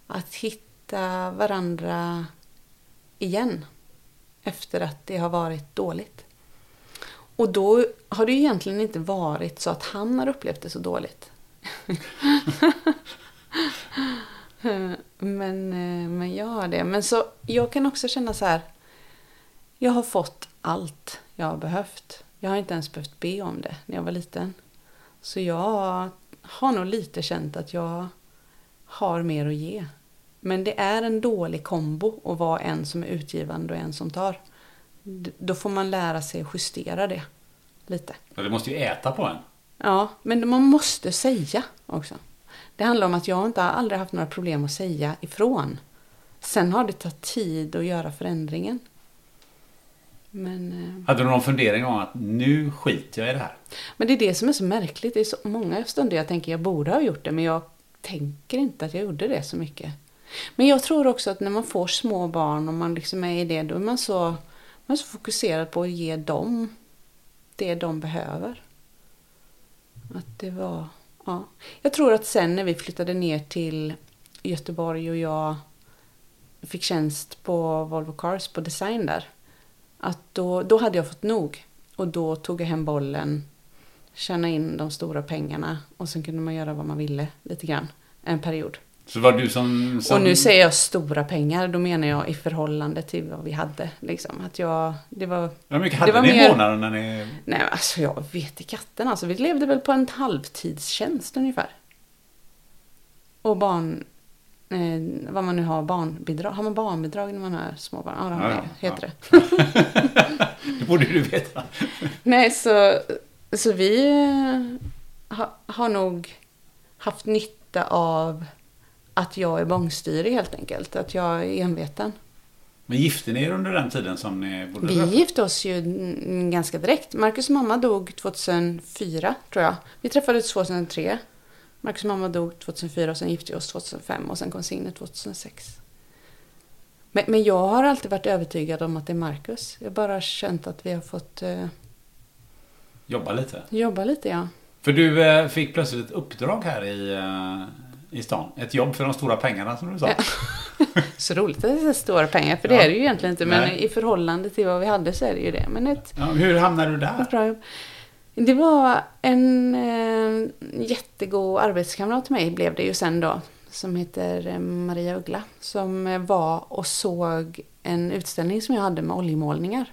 att hitta varandra igen. Efter att det har varit dåligt. Och då har det ju egentligen inte varit så att han har upplevt det så dåligt. men, eh, men jag har det. Men så, jag kan också känna så här. Jag har fått allt jag har behövt. Jag har inte ens behövt be om det när jag var liten. Så jag har nog lite känt att jag har mer att ge. Men det är en dålig kombo att vara en som är utgivande och en som tar. Då får man lära sig att justera det lite. Ja, Det måste ju äta på en. Ja, men man måste säga också. Det handlar om att jag inte har aldrig haft några problem att säga ifrån. Sen har det tagit tid att göra förändringen. Men, eh, Hade du någon fundering om att nu skiter jag i det här? men det är det som är så märkligt. Det är så många stunder jag tänker jag borde ha gjort det, men jag tänker inte att jag gjorde det så mycket. Men jag tror också att när man får små barn och man liksom är i det, då är man så, man är så fokuserad på att ge dem det de behöver. Att det var, ja. Jag tror att sen när vi flyttade ner till Göteborg och jag fick tjänst på Volvo Cars på design där. Att då, då hade jag fått nog. Och då tog jag hem bollen, tjäna in de stora pengarna och sen kunde man göra vad man ville lite grann. En period. Så var du som... som Och nu säger jag stora pengar, då menar jag i förhållande till vad vi hade. Liksom. Att jag, det var... Hur mycket det hade var ni i mer- månaden när ni... Nej, alltså jag vet i katten. Alltså, vi levde väl på en halvtidstjänst ungefär. Och barn... Eh, vad man nu har, barnbidrag. Har man barnbidrag när man har småbarn? Ja, det har man ja, heter ja. det. Det borde du veta. Nej, så, så vi eh, ha, har nog haft nytta av att jag är bångstyrig helt enkelt. Att jag är enveten. Men gifte ni er under den tiden som ni bodde Vi där? gifte oss ju ganska direkt. Marcus mamma dog 2004, tror jag. Vi träffades 2003. Marcus mamma dog 2004 och sen gifte vi oss 2005 och sen kom Signe 2006. Men, men jag har alltid varit övertygad om att det är Marcus. Jag har bara känt att vi har fått eh, Jobba lite. jobba lite, ja. För du eh, fick plötsligt ett uppdrag här i, eh, i stan. Ett jobb för de stora pengarna som du sa. Så roligt att det är stora pengar, för det Ja. är det ju egentligen inte. Men Nej. i förhållande till vad vi hade så är det ju det. Men ett, Ja, hur hamnade du där? ett bra jobb. Det var en eh, jättegod arbetskamrat till mig blev det ju sen då. Som heter eh, Maria Uggla. Som eh, var och såg en utställning som jag hade med oljemålningar.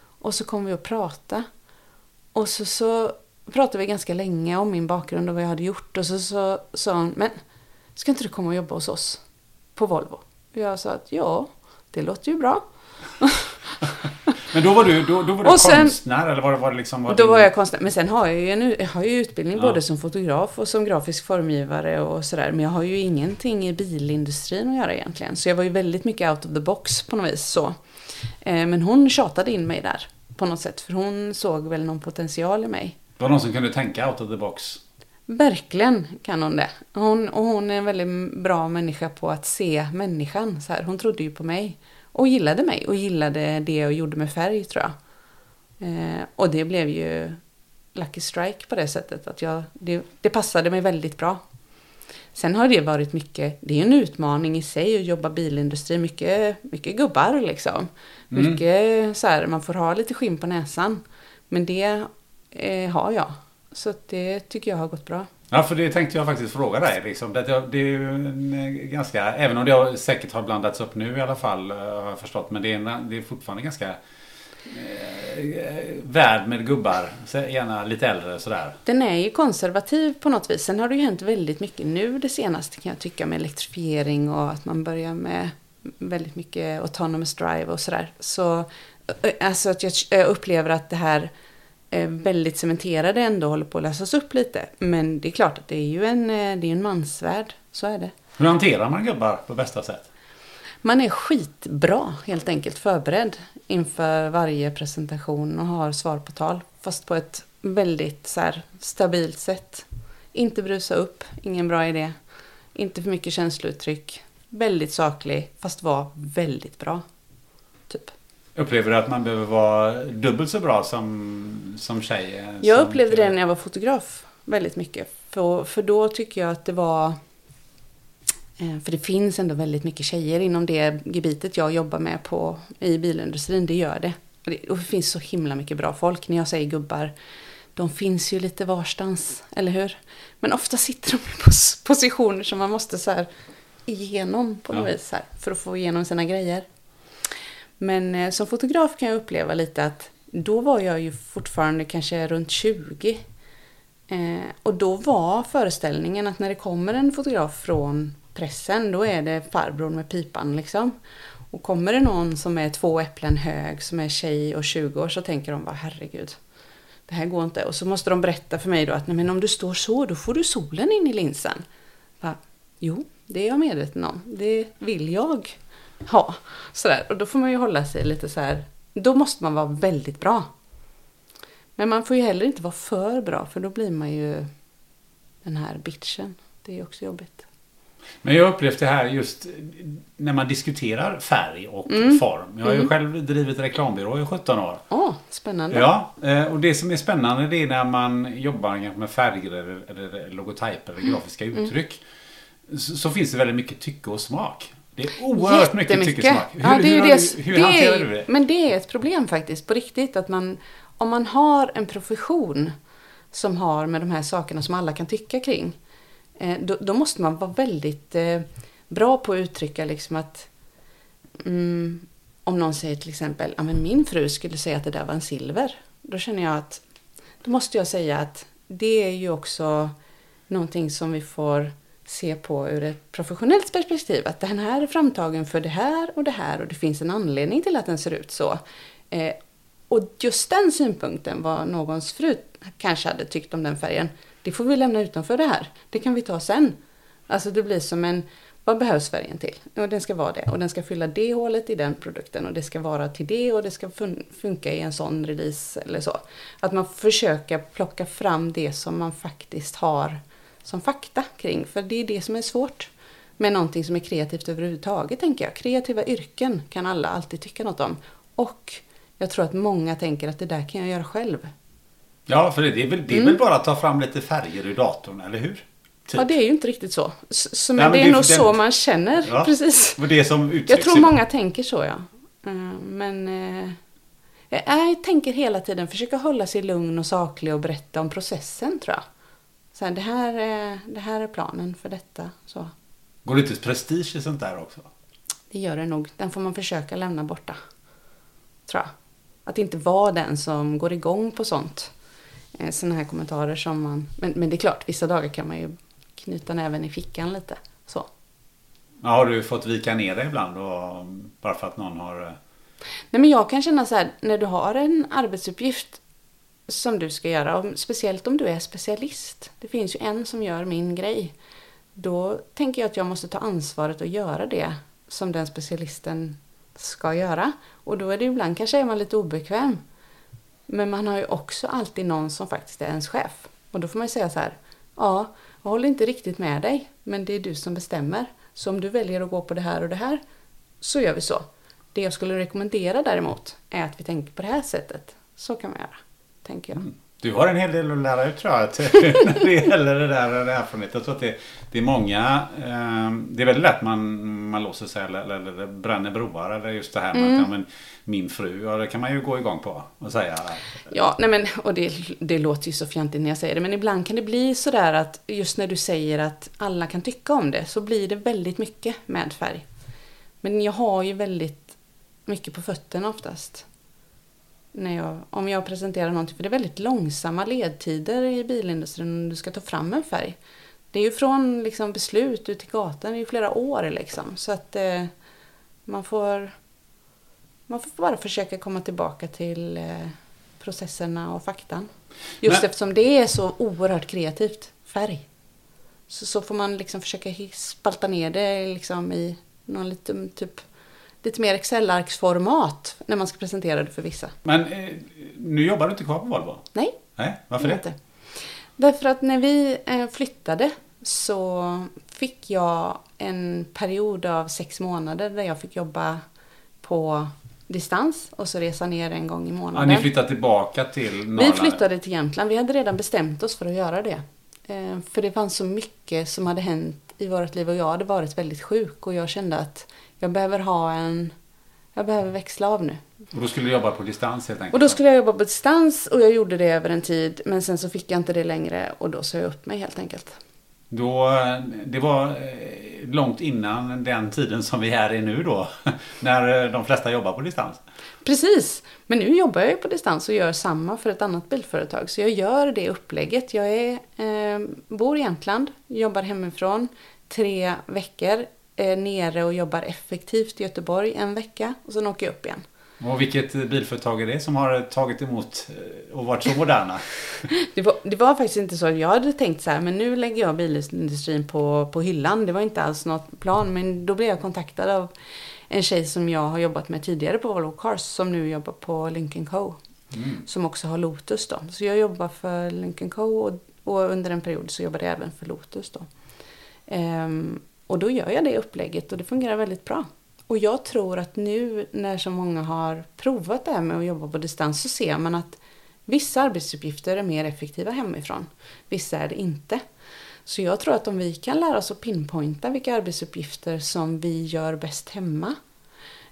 Och så kom vi och prata. Och så, så pratade vi ganska länge om min bakgrund och vad jag hade gjort. Och så sa hon, men ska inte du komma och jobba hos oss på Volvo? Och jag sa att ja, det låter ju bra. Men då var du, då, då var du Och sen- konstnär eller var var det liksom... Var Då din- var jag konstnär. Men sen har jag ju, en, jag har ju utbildning Ja. både som fotograf och som grafisk formgivare och sådär. Men jag har ju ingenting i bilindustrin att göra egentligen. Så jag var ju väldigt mycket out of the box på något vis så. Eh, Men hon tjatade in mig där på något sätt. För hon såg väl någon potential i mig. Det var någon som kunde tänka out of the box. Verkligen kan hon det. Hon, och hon är en väldigt bra människa på att se människan. Så här. Hon trodde ju på mig. Och gillade mig. Och gillade det jag gjorde med färg tror jag. Eh, och det blev ju Lucky Strike på det sättet. Att jag, det, det passade mig väldigt bra. Sen har det varit mycket, det är en utmaning i sig att jobba bilindustri. Mycket, mycket gubbar liksom. Mycket så här, man får ha lite skinn på näsan. Men det eh, har jag. Så det tycker jag har gått bra. Ja, för det tänkte jag faktiskt fråga dig. Liksom. Det, det är ju en eh, ganska, även om det säkert har blandats upp nu i alla fall, eh, har jag förstått. Men det är, en, det är fortfarande ganska eh, värld med gubbar. Gärna lite äldre sådär. Den är ju konservativ på något vis. Sen har det ju hänt väldigt mycket nu det senaste kan jag tycka med elektrifiering och att man börjar med väldigt mycket autonomous drive och sådär. Så eh, alltså att jag upplever att det här väldigt cementerade ändå håller på att lösas upp lite. Men det är klart att det är ju en, eh, det är en mansvärld. Så är det. Hur hanterar man gubbar på bästa sätt? Man är skitbra helt enkelt förberedd inför varje presentation och har svar på tal. Fast på ett väldigt så här, stabilt sätt. Inte brusa upp, ingen bra idé. Inte för mycket känslouttryck. Väldigt saklig, fast var väldigt bra. Typ. Upplever du att man behöver vara dubbelt så bra som, som tjej? Jag som upplevde kille? det när jag var fotograf väldigt mycket. För, för då tycker jag att det var... eh, För det finns ändå väldigt mycket tjejer inom det gebitet jag jobbar med på, i bilindustrin. Det gör det. Och, det. och det finns så himla mycket bra folk. När jag säger gubbar, de finns ju lite varstans, eller hur? Men ofta sitter de pos- positioner som man måste så här igenom på något Ja. vis här, för att få igenom sina grejer. Men eh, som fotograf kan jag uppleva lite att då var jag ju fortfarande kanske runt 20. Eh, och då var föreställningen att när det kommer en fotograf från pressen, då är det farbror med pipan liksom. Och kommer det någon som är två äpplen hög, som är tjej och 20 år, så tänker de bara herregud, det här går inte. Och så måste de berätta för mig då att nej, men om du står så, då får du solen in i linsen. Bara, jo, det är jag medveten om. Det vill jag ha. Sådär. Och då får man ju hålla sig lite så här. Då måste man vara väldigt bra. Men man får ju heller inte vara för bra, för då blir man ju den här bitchen. Det är ju också jobbigt. Men jag har upplevt det här just när man diskuterar färg och Mm. form. Jag har ju själv drivit reklambyrå i 17 år. Åh, spännande. Ja, eh, och det som är spännande det är när man jobbar med färger eller, logotyper eller grafiska Mm. uttryck. Så, så finns det väldigt mycket tycke och smak. Det är oerhört mycket tycke och smak. Hur, Ja, det är ju hur, det, du- hur det hanterar du det? Men det är ett problem faktiskt, på riktigt. Att man, om man har en profession som har med de här sakerna som alla kan tycka kring. Eh, då, då måste man vara väldigt eh, bra på att uttrycka liksom att mm, om någon säger till exempel, ja men min fru skulle säga att det där var en silver. Då känner jag att, då måste jag säga att det är ju också någonting som vi får se på ur ett professionellt perspektiv. Att den här är framtagen för det här och det här och det finns en anledning till att den ser ut så. Eh, och just den synpunkten, vad någons fru kanske hade tyckt om den färgen, det får vi lämna utanför det här. Det kan vi ta sen. Alltså det blir som en, vad behövs färgen till? Och den ska vara det. Och den ska fylla det hålet i den produkten. Och det ska vara till det och det ska fun- funka i en sån release eller så. Att man försöker plocka fram det som man faktiskt har som fakta kring. För det är det som är svårt med någonting som är kreativt överhuvudtaget, tänker jag. Kreativa yrken kan alla alltid tycka något om. Och jag tror att många tänker att det där kan jag göra själv. Ja, för det är, väl, det är väl bara att ta fram lite färger ur datorn, eller hur? Typ. Ja, det är ju inte riktigt så. S- Så, Nej, men det är det är nog så man känner, Ja, precis. Det som Jag tror många tänker så, ja. Eh, Men eh, jag- jag tänker hela tiden försöka hålla sig lugn och saklig och berätta om processen, tror jag. Så här, det, här är, det här är planen för detta. Så. Går det inte prestige i sånt där också? Det gör det nog. Den får man försöka lämna borta. Tror jag. Att inte vara den som går igång på sånt. eh, sådana här kommentarer som man... Men, men det är klart, vissa dagar kan man ju knyta näven i fickan lite. Så. Ja, har du fått vika ner dig ibland då, bara för att någon har... eh, Nej, men jag kan känna så här, när du har en arbetsuppgift som du ska göra, om, speciellt om du är specialist. Det finns ju en som gör min grej. Då tänker jag att jag måste ta ansvaret och göra det som den specialisten ska göra. Och då är det ibland kanske är man lite obekväm. Men man har ju också alltid någon som faktiskt är ens chef. Och då får man ju säga så här, ja, jag håller inte riktigt med dig, men det är du som bestämmer. Så om du väljer att gå på det här och det här, så gör vi så. Det jag skulle rekommendera däremot är att vi tänker på det här sättet. Så kan man göra, tänker jag. Du har en hel del att lära ut tror jag. När det gäller det där det erfarenhet. Jag tror att det, det är många. Eh, det är väldigt lätt man, man låser sig eller, eller, eller bränner broar. Eller just det här med att ja, men, min fru. Ja, det kan man ju gå igång på. Och säga. Ja, nej men, och det, det låter ju så fjantigt när jag säger det, men ibland kan det bli sådär att just när du säger att alla kan tycka om det, så blir det väldigt mycket med färg. Men jag har ju väldigt mycket på fötterna oftast. När jag, om jag presenterar någonting, för det är väldigt långsamma ledtider i bilindustrin om du ska ta fram en färg. Det är ju från liksom, beslut ut till gatan, det är ju flera år liksom. Så att eh, man får man får bara försöka komma tillbaka till eh, processerna och faktan. Just Men- eftersom det är så oerhört kreativt, färg. Så, så får man liksom försöka spalta ner det liksom i någon lite, typ, lite mer Excel-arksformat när man ska presentera det för vissa. Men eh, nu jobbar du inte kvar på Volvo? Nej, Nej, varför det inte. Därför att när vi eh, flyttade så fick jag en period av sex månader där jag fick jobba på distans och så resa ner en gång i Ja, månaden. ni flyttar tillbaka till Norrland? Vi flyttade till Jämtland. Vi hade redan bestämt oss för att göra det. Eh, För det fanns så mycket som hade hänt i vårt liv och jag hade varit väldigt sjuk och jag kände att jag behöver ha en... Jag behöver växla av nu. Och då skulle du jobba på distans helt enkelt? Och då skulle jag jobba på distans och jag gjorde det över en tid men sen så fick jag inte det längre och då sa jag upp mig helt enkelt. Då, det var eh, långt innan den tiden som vi är i nu då. När eh, de flesta jobbar på distans. Precis! Men nu jobbar jag ju på distans och gör samma för ett annat bilföretag. Så jag gör det upplägget. Jag är, eh, bor i Jämtland, jobbar hemifrån tre veckor. Eh, nere och jobbar effektivt i Göteborg en vecka och sen åker jag upp igen. Och vilket bilföretag är det som har tagit emot eh, och varit så moderna? Det var, det var faktiskt inte så att jag hade tänkt så här, men nu lägger jag bilindustrin på, på hyllan. Det var inte alls något plan, men då blev jag kontaktad av en tjej som jag har jobbat med tidigare på Volvo Cars, som nu jobbar på Lincoln Co. Som också har Lotus då. Så jag jobbar för Lincoln Co och, och under en period så jobbade jag även för Lotus då. Ehm, och då gör jag det upplägget och det fungerar väldigt bra. Och jag tror att nu när så många har provat det här med att jobba på distans så ser man att vissa arbetsuppgifter är mer effektiva hemifrån. Vissa är det inte. Så jag tror att om vi kan lära oss att pinpointa vilka arbetsuppgifter som vi gör bäst hemma.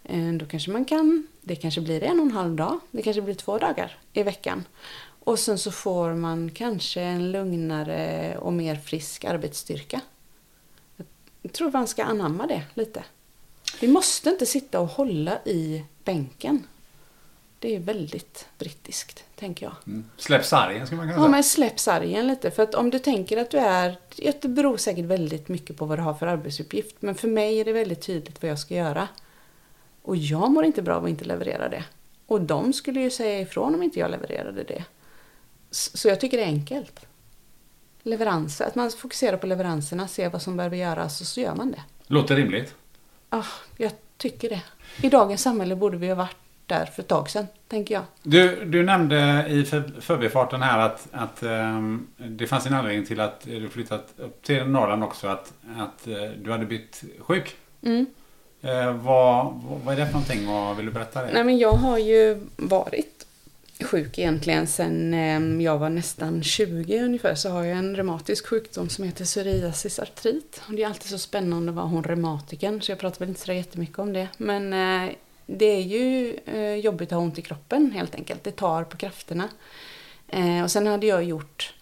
Eh, då kanske man kan, det kanske blir en och en halv dag, det kanske blir två dagar i veckan. Och sen så får man kanske en lugnare och mer frisk arbetsstyrka. Jag tror man ska anamma det lite. Vi måste inte sitta och hålla i bänken. Det är väldigt brittiskt, tänker jag. Mm. Släpp sargen ska man kunna Ja, säga. men släpp sargen lite. För att om du tänker att du är... Det beror säkert väldigt mycket på vad du har för arbetsuppgift. Men för mig är det väldigt tydligt vad jag ska göra. Och jag mår inte bra av att inte leverera det. Och de skulle ju säga ifrån om inte jag levererade det. Så jag tycker det är enkelt. Leveranser, att man fokuserar på leveranserna, ser vad som behöver göras och så gör man det. Låter rimligt. Ah, jag tycker det. I dagens samhälle borde vi ha varit där för ett tag sedan, tänker jag. Du, du nämnde i för, förbifarten här att, att ehm, det fanns en anledning till att du flyttat upp till Norrland också. Att, att eh, du hade blivit sjuk. Mm. Eh, vad, vad, vad är det för någonting? Vad vill du berätta det? Nej, men jag har ju varit sjuk egentligen sen ehm, jag var nästan 20 ungefär. Så har jag en reumatisk sjukdom som heter psoriasis artrit. Och det är alltid så spännande att vara hon reumatiken. Så jag pratar väl inte så jättemycket om det. Men eh, det är ju eh, jobbigt att ha ont i kroppen helt enkelt. Det tar på krafterna. Eh, och sen hade jag gjort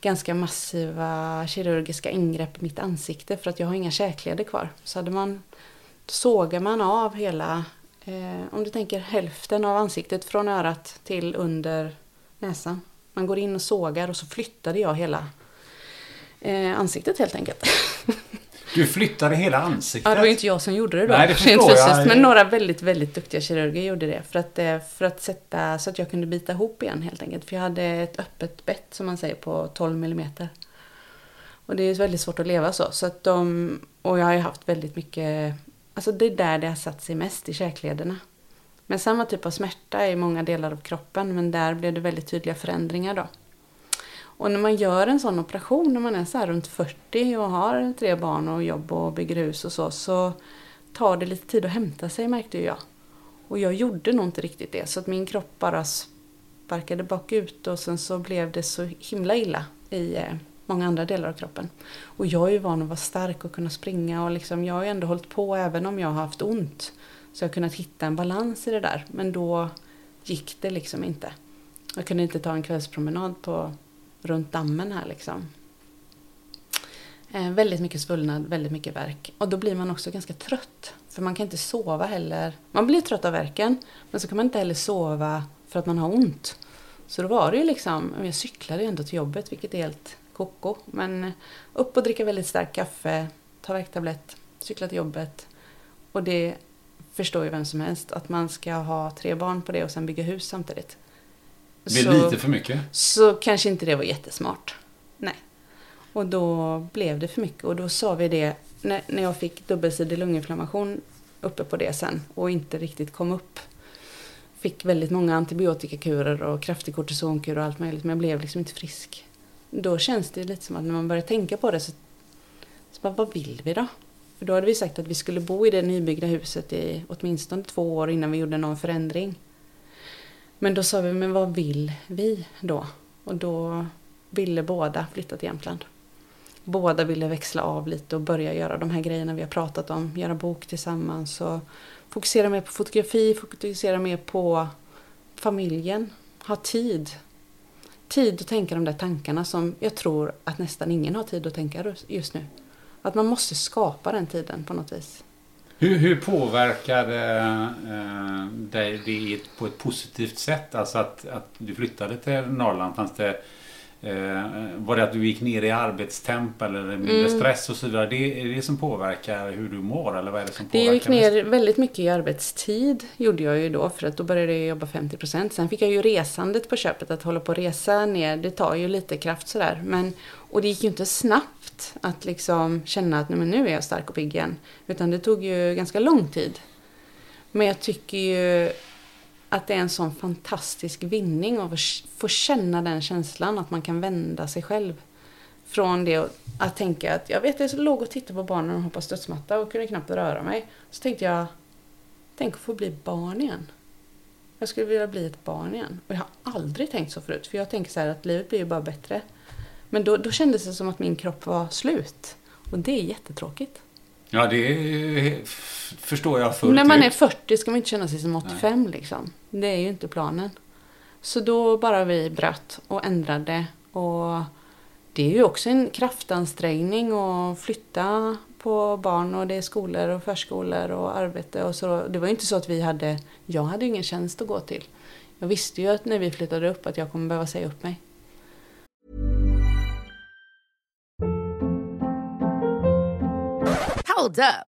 ganska massiva kirurgiska ingrepp i mitt ansikte för att jag har inga käkleder kvar. Så hade man, sågar man av hela, eh, om du tänker hälften av ansiktet från örat till under näsan. Man går in och sågar och så flyttade jag hela eh, ansiktet helt enkelt. Du flyttade hela ansiktet? Ja, det var inte jag som gjorde det då. Nej, det förstår jag. Men några väldigt, väldigt duktiga kirurger gjorde det. För att, eh, för att sätta så att jag kunde bita ihop igen helt enkelt. För jag hade ett öppet bett som man säger på 12 millimeter. Och det är väldigt svårt att leva så. så att de, och jag har ju haft väldigt mycket, alltså det är där det har satt sig mest i käklederna. Men samma typ av smärta i många delar av kroppen men där blev det väldigt tydliga förändringar då. Och när man gör en sån operation när man är så här runt 40 och har tre barn och jobb och bygger hus och så, så tar det lite tid att hämta sig märkte jag. Och jag gjorde nog inte riktigt det så att min kropp bara sparkade bakut och sen så blev det så himla illa i eh, många andra delar av kroppen. Och jag är ju van att vara stark och kunna springa och liksom, jag har ju ändå hållit på även om jag har haft ont. Så jag har kunnat hitta en balans i det där. Men då gick det liksom inte. Jag kunde inte ta en kvällspromenad på, runt dammen här liksom. Eh, väldigt mycket svullnad, väldigt mycket värk. Och då blir man också ganska trött. För man kan inte sova heller. Man blir trött av värken. Men så kan man inte heller sova för att man har ont. Så då var det ju liksom, jag cyklade ju ändå till jobbet vilket är helt koko. Men upp och dricka väldigt starkt kaffe, ta värktablett, cykla till jobbet. Och det förstår ju vem som helst, att man ska ha tre barn på det och sen bygga hus samtidigt. Det är lite för mycket. Så kanske inte det var jättesmart. Nej. Och då blev det för mycket och då sa vi det när, när jag fick dubbelsidig lunginflammation uppe på det sen och inte riktigt kom upp. Fick väldigt många antibiotikakurer och kraftig kortisonkur och allt möjligt men jag blev liksom inte frisk. Då känns det lite som att när man börjar tänka på det så, så bara, vad vill vi då? För då hade vi sagt att vi skulle bo i det nybyggda huset i åtminstone två år innan vi gjorde någon förändring. Men då sa vi, men vad vill vi då? Och då ville båda flytta till Jämtland. Båda ville växla av lite och börja göra de här grejerna vi har pratat om. Göra bok tillsammans och fokusera mer på fotografi, fokusera mer på familjen. Ha tid. Tid att tänka de där tankarna som jag tror att nästan ingen har tid att tänka just nu. Att man måste skapa den tiden på något vis. Hur, hur påverkade eh, dig det på ett positivt sätt? Alltså att, att du flyttade till Norrland. Fanns det, var det att du gick ner i arbetstempo eller mindre mm. stress och så vidare? Det, är det som påverkar hur du mår? Eller vad är det som påverkar? Det gick ner väldigt mycket i arbetstid gjorde jag ju då för att då började jag jobba 50 procent. Sen fick jag ju resandet på köpet. Att hålla på och resa ner, det tar ju lite kraft sådär. Men, och det gick ju inte snabbt att liksom känna att nej, men nu är jag stark och pigg igen. Utan det tog ju ganska lång tid. Men jag tycker ju att det är en sån fantastisk vinning av att få känna den känslan att man kan vända sig själv. Från det att tänka att jag vet jag låg och tittade på barnen de hoppade studsmatta och kunde knappt röra mig. Så tänkte jag, tänk att få bli barn igen. Jag skulle vilja bli ett barn igen. Och jag har aldrig tänkt så förut. För jag tänker så här att livet blir ju bara bättre. Men då, då kändes det som att min kropp var slut. Och det är jättetråkigt. Ja, det förstår jag fullt När man är 40 ska man inte känna sig som 85 Nej. liksom. Det är ju inte planen. Så då bara vi bröt och ändrade. Och det är ju också en kraftansträngning att flytta på barn och det är skolor och förskolor och arbete och så. Det var ju inte så att vi hade, jag hade ingen tjänst att gå till. Jag visste ju att när vi flyttade upp att jag kommer behöva säga upp mig. Hold up.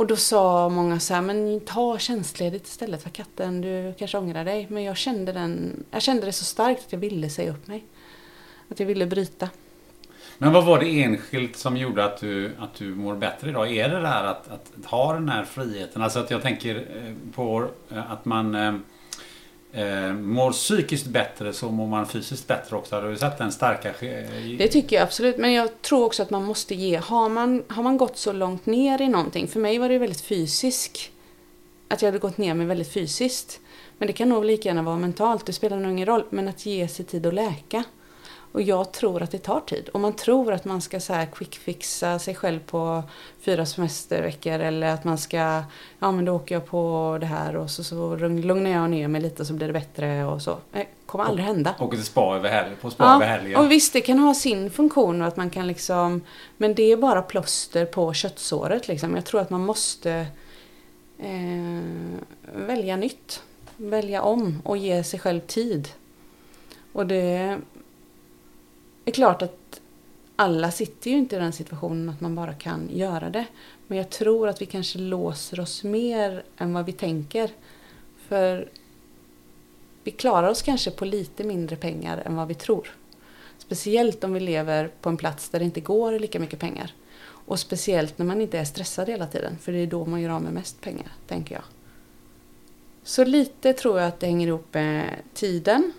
Och då sa många så här, men ta tjänstledigt istället för katten, du kanske ångrar dig. Men jag kände, den, jag kände det så starkt att jag ville säga upp mig. Att jag ville bryta. Men vad var det enskilt som gjorde att du, att du mår bättre idag? Är det där att, att ha den här friheten? Alltså att jag tänker eh, på eh, att man eh, eh, mår psykiskt bättre så mår man fysiskt bättre också. Har du sett den starka... Eh, det tycker jag absolut. Men jag tror också att man måste ge... Har man, har man gått så långt ner i någonting. För mig var det väldigt fysiskt. Att jag hade gått ner mig väldigt fysiskt. Men det kan nog lika gärna vara mentalt. Det spelar nog ingen roll. Men att ge sig tid att läka. Och jag tror att det tar tid. Och man tror att man ska så här quickfixa sig själv på fyra semesterveckor eller att man ska, ja men då åker jag på det här och så, så lugnar jag ner mig lite så blir det bättre och så. Det kommer aldrig hända. Åker till spa över helgen, på spa ja, över helgen. och visst det kan ha sin funktion och att man kan liksom, men det är bara plåster på köttsåret liksom. Jag tror att man måste eh, välja nytt. Välja om och ge sig själv tid. Och det det är klart att alla sitter ju inte i den situationen att man bara kan göra det. Men jag tror att vi kanske låser oss mer än vad vi tänker. För vi klarar oss kanske på lite mindre pengar än vad vi tror. Speciellt om vi lever på en plats där det inte går lika mycket pengar. Och speciellt när man inte är stressad hela tiden, för det är då man gör av med mest pengar, tänker jag. Så lite tror jag att det hänger ihop med tiden.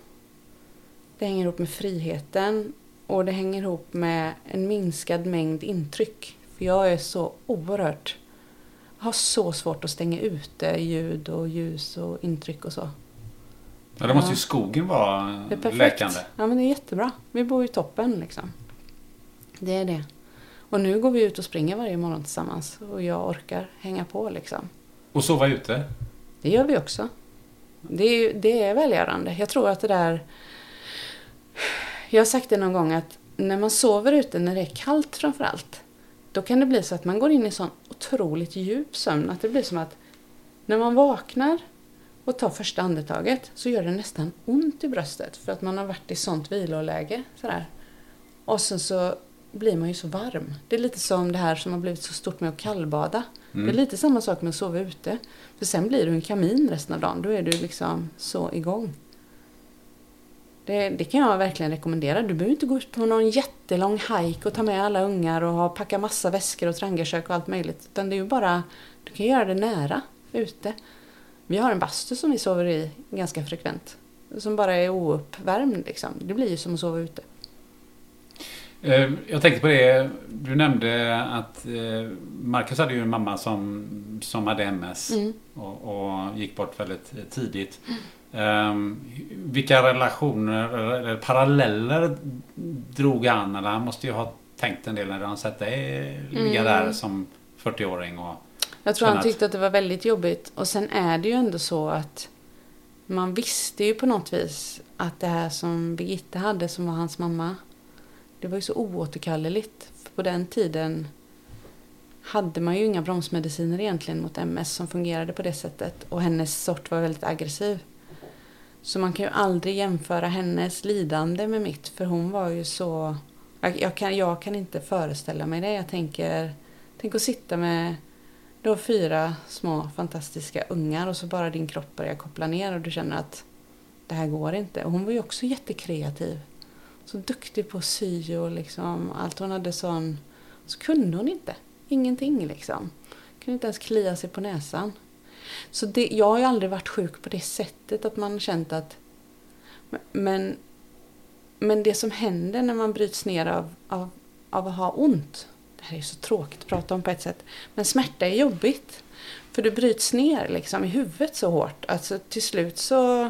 Det hänger ihop med friheten och det hänger ihop med en minskad mängd intryck. För jag är så oerhört... Har så svårt att stänga ute ljud och ljus och intryck och så. Ja, då måste ju skogen vara det är perfekt. läkande. Ja, men det är jättebra. Vi bor ju toppen liksom. Det är det. Och nu går vi ut och springer varje morgon tillsammans. Och jag orkar hänga på liksom. Och sova ute? Det gör vi också. Det är, det är välgörande. Jag tror att det där jag har sagt det någon gång att när man sover ute när det är kallt framför allt. Då kan det bli så att man går in i sån otroligt djup sömn att det blir som att när man vaknar och tar första andetaget så gör det nästan ont i bröstet för att man har varit i sånt viloläge. Sådär. Och sen så blir man ju så varm. Det är lite som det här som har blivit så stort med att kallbada. Mm. Det är lite samma sak med att sova ute. För sen blir du en kamin resten av dagen. Då är du liksom så igång. Det, det, kan jag verkligen rekommendera. Du behöver inte gå ut på någon jättelång hike och ta med alla ungar och packa massa väskor och trangerkök och allt möjligt. Utan det är ju bara, du kan göra det nära, ute. Vi har en bastu som vi sover i ganska frekvent. Som bara är ouppvärmd liksom. Det blir ju som att sova ute. Eh, jag tänkte på det, du nämnde att eh, Marcus hade ju en mamma som, som hade MS mm. och, och, gick bort väldigt tidigt. Mm. Um, vilka relationer eller paralleller drog han? Eller han måste ju ha tänkt en del när han sett dig ligga mm. där som 40-åring. Och jag tror han tyckte att det var väldigt jobbigt. Och sen är det ju ändå så att man visste ju på något vis att det här som Birgitta hade som var hans mamma. Det var ju så oåterkalleligt. För på den tiden hade man ju inga bromsmediciner egentligen mot MS som fungerade på det sättet. Och hennes sort var väldigt aggressiv. Så man kan ju aldrig jämföra hennes lidande med mitt för hon var ju så... Jag, jag kan, jag kan inte föreställa mig det. Jag tänker, tänk att sitta med då fyra små fantastiska ungar och så bara din kropp börjar koppla ner och du känner att det här går inte. Och hon var ju också jättekreativ. Så duktig på att sy och liksom allt. Hon hade sån... Så kunde hon inte. Ingenting liksom. Kunde inte ens klia sig på näsan. Så det, jag har ju aldrig varit sjuk på det sättet att man känt att... Men, men det som händer när man bryts ner av, av, av att ha ont. Det här är så tråkigt att prata om på ett sätt. Men smärta är jobbigt. För du bryts ner liksom i huvudet så hårt. Alltså till slut så...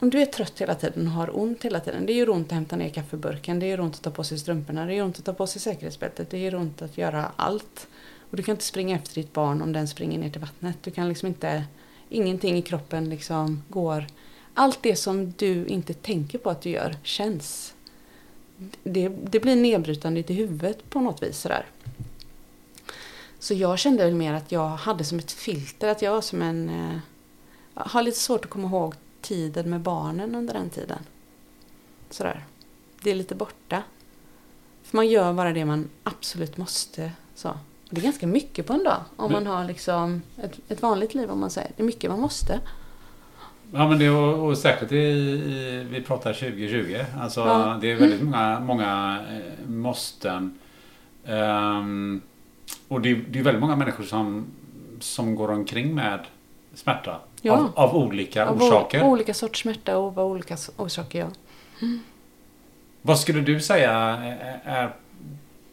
Om du är trött hela tiden och har ont hela tiden. Det gör ont att hämta ner kaffeburken. Det gör ont att ta på sig strumporna. Det gör ont att ta på sig säkerhetsbältet. Det gör ont att göra allt. Och du kan inte springa efter ditt barn om den springer ner till vattnet. Du kan liksom inte Ingenting i kroppen liksom går... Allt det som du inte tänker på att du gör känns. Det, det blir nedbrytande i huvudet på något vis sådär. Så jag kände väl mer att jag hade som ett filter, att jag var som en... Eh, jag har lite svårt att komma ihåg tiden med barnen under den tiden. Sådär. Det är lite borta. För man gör bara det man absolut måste. Så. Det är ganska mycket på en dag om man har liksom ett, ett vanligt liv om man säger. Det är mycket man måste. Ja men det och, och säkert i, i, vi pratar 2020. Alltså Ja. det är väldigt många, många eh, måsten. Ehm, och det, är- det är väldigt många människor som, som går omkring med smärta. Ja. Av, av olika Av orsaker. olika sorts smärta och av olika orsaker, ja. Vad skulle du säga är, är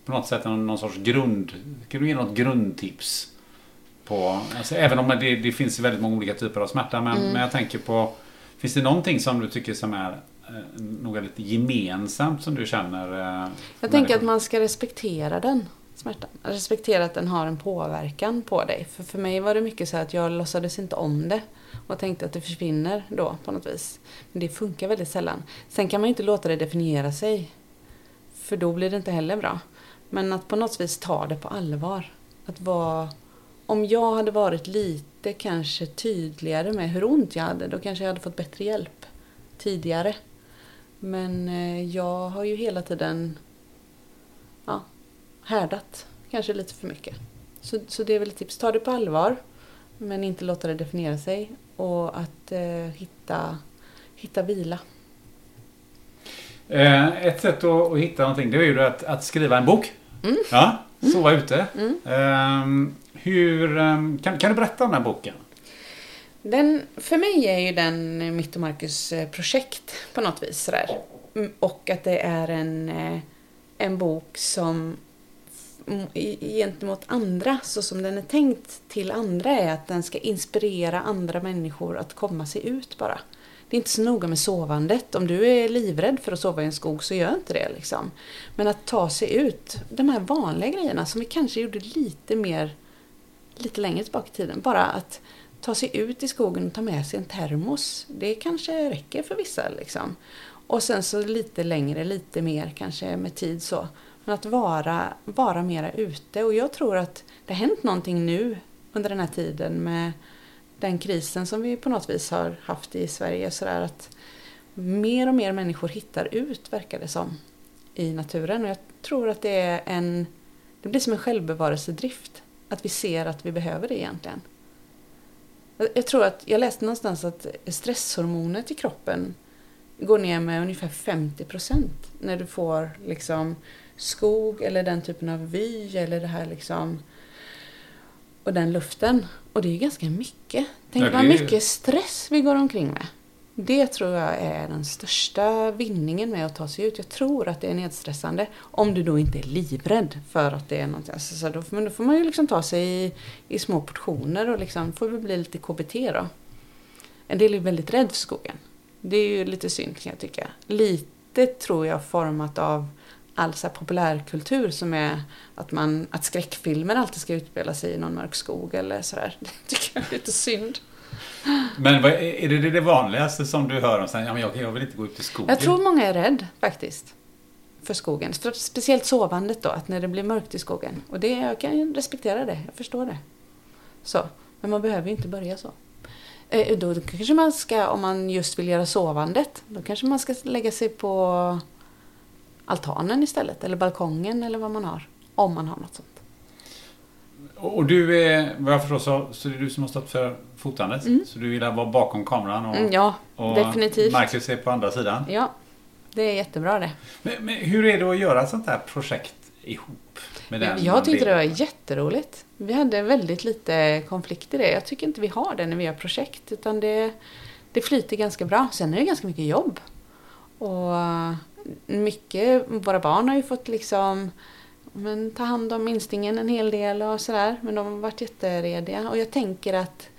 på något sätt någon, någon sorts grund... Kan du ge något grundtips? På, alltså, även om det, det finns väldigt många olika typer av smärta. Men, Mm. men jag tänker på... Finns det någonting som du tycker som är eh, något lite gemensamt som du känner? Eh, Jag tänker att man ska respektera den smärtan. Respektera att den har en påverkan på dig. För för mig var det mycket så att jag låtsades inte om det. Och tänkte att det försvinner då på något vis. Men det funkar väldigt sällan. Sen kan man ju inte låta det definiera sig. För då blir det inte heller bra. Men att på något vis ta det på allvar. Att vara... Om jag hade varit lite kanske tydligare med hur ont jag hade, då kanske jag hade fått bättre hjälp tidigare. Men eh, jag har ju hela tiden ja, härdat kanske lite för mycket. Så, så det är väl ett tips. Ta det på allvar, men inte låta det definiera sig. Och att eh, hitta, hitta vila. Eh, ett sätt att, hitta någonting det är ju att, att skriva en bok. Mm. Ja, sova ute. Ehm, hur, ehm, kan, kan du berätta om den här boken? Den, för mig är ju den mitt och Marcus eh, projekt på något vis. Sådär. Mm, Och att det är en, eh, en bok som mm, gentemot andra, så som den är tänkt till andra, är att den ska inspirera andra människor att komma sig ut bara. Det är inte så noga med sovandet. Om du är livrädd för att sova i en skog så gör inte det. Liksom. Men att ta sig ut, de här vanliga grejerna som vi kanske gjorde lite mer lite längre tillbaka i tiden. Bara att ta sig ut i skogen och ta med sig en termos. Det kanske räcker för vissa. Liksom. Och sen så lite längre, lite mer kanske med tid så. Men att vara, vara mera ute. Och jag tror att det har hänt någonting nu under den här tiden med den krisen som vi på något vis har haft i Sverige. Så där att mer och mer människor hittar ut, verkar det som, i naturen. Och jag tror att det är en... Det blir som en självbevarelsedrift. Att vi ser att vi behöver det egentligen. Jag- tror att, jag läste någonstans att stresshormonet i kroppen går ner med ungefär 50 procent när du får liksom skog eller den typen av vy eller det här liksom och den luften. Och det är ju ganska mycket. Tänk Ja, vad ju- mycket stress vi går omkring med. Det tror jag är den största vinningen med att ta sig ut. Jag tror att det är nedstressande. Om du då inte är livrädd för att det är något. Alltså, så då, men då får man ju liksom ta sig i, i små portioner och liksom får det bli lite KBT då. En del är väldigt rädd för skogen. Det är ju lite synd kan jag tycka. Lite tror jag format av all så populärkultur som är att, man, att skräckfilmer alltid ska utspela sig i någon mörk skog eller sådär. Det tycker jag är lite synd. Men vad, är det det vanligaste som du hör om? Ja, jag, jag vill inte gå ut i skogen. Jag tror många är rädd faktiskt. För skogen. För- Speciellt sovandet då, att när det blir mörkt i skogen. Och det, jag kan respektera det, jag förstår det. Så. Men man behöver ju inte börja så. Eh, Då kanske man ska, om man just vill göra sovandet, då kanske man ska lägga sig på altanen istället. Eller balkongen eller vad man har. Om man har något sånt. Och du är, vad jag förstår så, så är det du som har stått för fotandet. Så du vill vara bakom kameran och, Mm, ja, och definitivt. Marcus är på andra sidan. Ja, det är jättebra det. Men, men hur är det att göra ett sånt här projekt ihop? Med den Jag tyckte det var jätteroligt. Vi hade väldigt lite konflikt i det. Jag tycker inte vi har det när vi gör projekt. Utan det, det flyter ganska bra. Sen är det ganska mycket jobb. Och mycket, våra barn har ju fått liksom men, ta hand om minstingen en hel del och sådär. Men de har varit jätterediga. Och jag tänker att,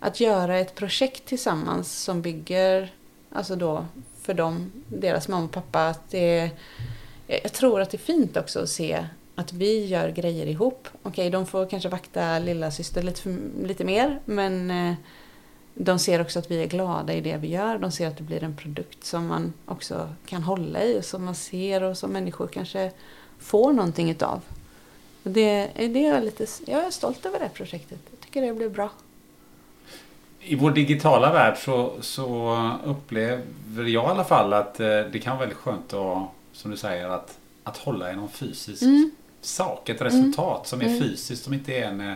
att göra ett projekt tillsammans som bygger, alltså då för dem, deras mamma och pappa, att det jag tror att det är fint också att se att vi gör grejer ihop. Okej, de får kanske vakta lilla syster lite, lite mer, men eh, de ser också att vi är glada i det vi gör. De ser att det blir en produkt som man också kan hålla i. Som man ser och som människor kanske får någonting utav. Och Det, det är jag, lite, jag är stolt över det projektet. Jag tycker det blev bra. I vår digitala värld så, så upplever jag i alla fall att eh, det kan vara väldigt skönt att, som du säger, att, att hålla i någon fysisk sak. Ett resultat som är fysiskt, som inte är en, eh,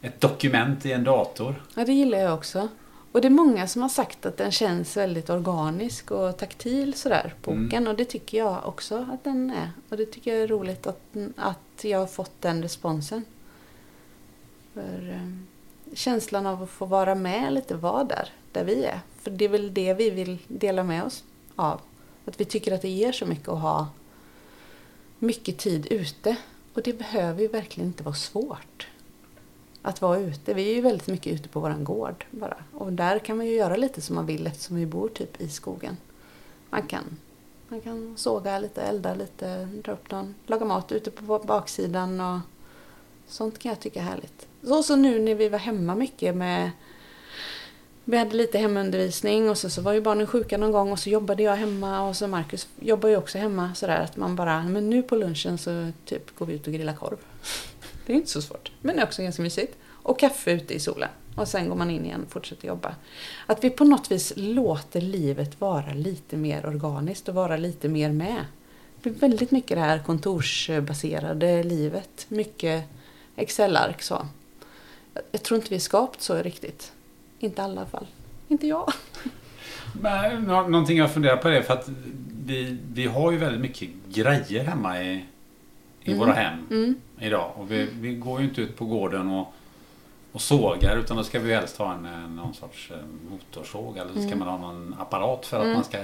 ett dokument i en dator. Ja, det gillar jag också. Och det är många som har sagt att den känns väldigt organisk och taktil sådär, boken. Och det tycker jag också att den är. Och det tycker jag är roligt att, att jag har fått den responsen. För eh, känslan av att få vara med lite, vara där, där vi är. För det är väl det vi vill dela med oss av. Att vi tycker att det ger så mycket att ha mycket tid ute. Och det behöver ju verkligen inte vara svårt att vara ute. Vi är ju väldigt mycket ute på våran gård bara. Och där kan man ju göra lite som man vill eftersom vi bor typ i skogen. Man kan, man kan såga lite, elda lite, dra upp någon, laga mat ute på baksidan och sånt kan jag tycka är härligt. Så, så nu när vi var hemma mycket med vi hade lite hemundervisning och så, så var ju barnen sjuka någon gång och så jobbade jag hemma och så Marcus jobbar ju också hemma sådär att man bara, men nu på lunchen så typ går vi ut och grillar korv. Det är inte så svårt, men det är också ganska mysigt. Och kaffe ute i solen. Och sen går man in igen och fortsätter jobba. Att vi på något vis låter livet vara lite mer organiskt och vara lite mer med. Det blir väldigt mycket det här kontorsbaserade livet. Mycket Excel-ark så. Jag tror inte vi är skapt så riktigt. Inte alla fall. Inte jag. Men, nå- någonting jag funderar på är för att vi, vi har ju väldigt mycket grejer hemma i, i våra hem idag. Och vi, vi går ju inte ut på gården och, och sågar utan då ska vi helst ha en, någon sorts eh, motorsåg eller så ska man ha någon apparat för att man ska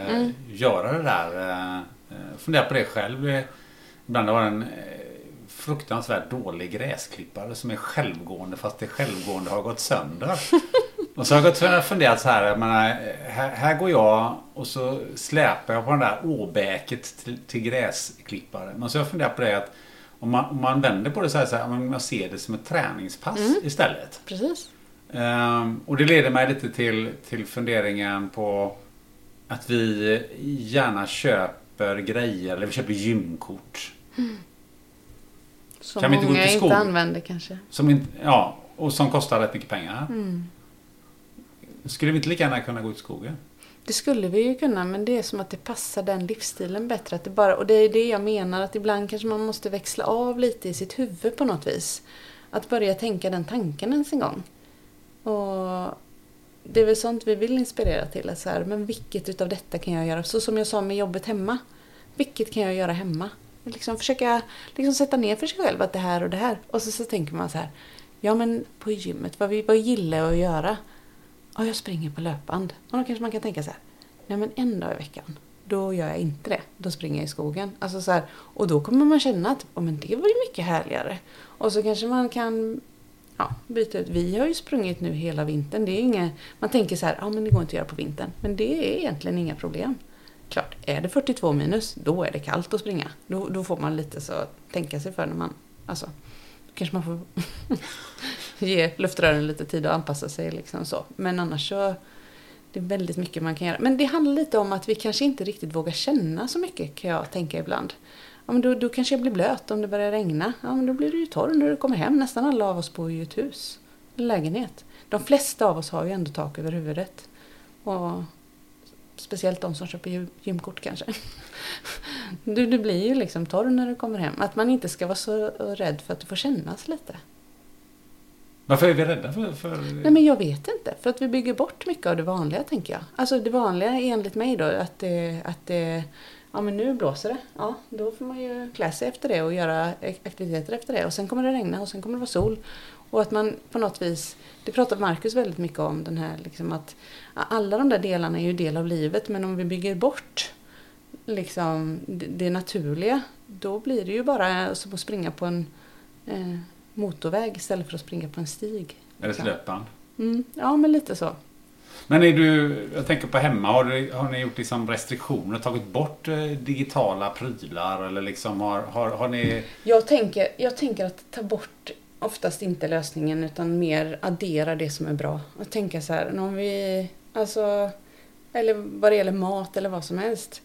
göra det där. eh, eh, Fundera på det själv. Ibland har en fruktansvärt dålig gräsklippare som är självgående fast det självgående har gått sönder. Och så har jag gått och funderat så här, menar, här, här går jag och så släpar jag på den där åbäket till, till gräsklipparen. Och så har jag funderat på det att om man, om man vänder på det så här, så här man ser det som ett träningspass istället. Precis. Ehm, och det leder mig lite till, till funderingen på att vi gärna köper grejer, eller vi köper gymkort. Som Kan vi inte gå ut många i inte använder kanske. Som inte, ja, och som kostar rätt mycket pengar. Skulle vi inte lika gärna kunna gå ut i skogen? Det skulle vi ju kunna, men det är som att det passar den livsstilen bättre. Att det bara, och det är det jag menar, att ibland kanske man måste växla av lite i sitt huvud på något vis. Att börja tänka den tanken ens en gång. Och det är väl sånt vi vill inspirera till. Att så här, men vilket utav detta kan jag göra? Så som jag sa med jobbet hemma. Vilket kan jag göra hemma? Liksom försöka liksom sätta ner för sig själv att det här och det här. Och så, så tänker man så här. Ja men på gymmet, vad, vi, vad gillar jag att göra? Ja, jag springer på löpband. Och då kanske man kan tänka så här. Nej men en dag i veckan. Då gör jag inte det. Då springer jag i skogen. Alltså så här, och då kommer man känna att oh, men det var ju mycket härligare. Och så kanske man kan ja, byta ut. Vi har ju sprungit nu hela vintern. Det är inga, man tänker så här, ja men det går inte att göra på vintern. Men det är egentligen inga problem. Klart, är det 42 minus, då är det kallt att springa. Då, då får man lite så tänka sig för när man, alltså, kanske man får ge luftrören lite tid att anpassa sig liksom så. Men annars så, det är väldigt mycket man kan göra. Men det handlar lite om att vi kanske inte riktigt vågar känna så mycket kan jag tänka ibland. Ja, men då, då kanske jag blir blöt om det börjar regna. Ja, men då blir du ju torr när du kommer hem. Nästan alla av oss bor ju i ett hus. En lägenhet. De flesta av oss har ju ändå tak över huvudet. Och speciellt de som köper gymkort kanske. Du, du blir ju liksom torr när du kommer hem. Att man inte ska vara så rädd för att det får kännas lite. Varför är vi rädda för... för... Nej men jag vet inte. För att vi bygger bort mycket av det vanliga tänker jag. Alltså det vanliga enligt mig då att det, att det Ja men nu blåser det. Ja, då får man ju klä sig efter det och göra aktiviteter efter det. Och sen kommer det regna och sen kommer det vara sol. Och att man på något vis, det pratar Marcus väldigt mycket om, den här liksom att alla de där delarna är ju del av livet men om vi bygger bort liksom det, det naturliga då blir det ju bara som att springa på en eh, motorväg istället för att springa på en stig. Eller ett liksom. löpband. Mm, ja men lite så. Men är du, jag tänker på hemma, har, du, har ni gjort liksom restriktioner, tagit bort eh, digitala prylar eller liksom har, har, har ni... Jag tänker, jag tänker att ta bort oftast inte lösningen utan mer addera det som är bra. Och tänka så här, om vi, alltså, eller vad det gäller mat eller vad som helst.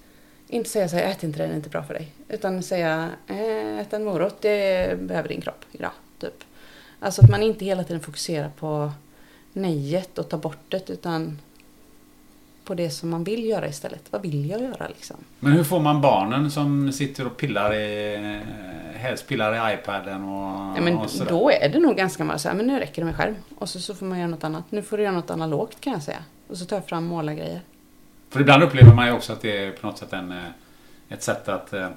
Inte säga så här, ät inte det, det är inte bra för dig. Utan säga, "Eh, ät en morot, det behöver din kropp idag. Typ. Alltså att man inte hela tiden fokuserar på nejet och tar bort det utan på det som man vill göra istället. Vad vill jag göra liksom? Men hur får man barnen som sitter och pillar i, helst pillar i iPaden och, Ja, men och då är det nog ganska många så här, men nu räcker det med skärm. Och så, så får man göra något annat. Nu får du göra något analogt kan jag säga. Och så tar jag fram målargrejer. För ibland upplever man ju också att det är på något sätt en, eh, ett sätt att eh,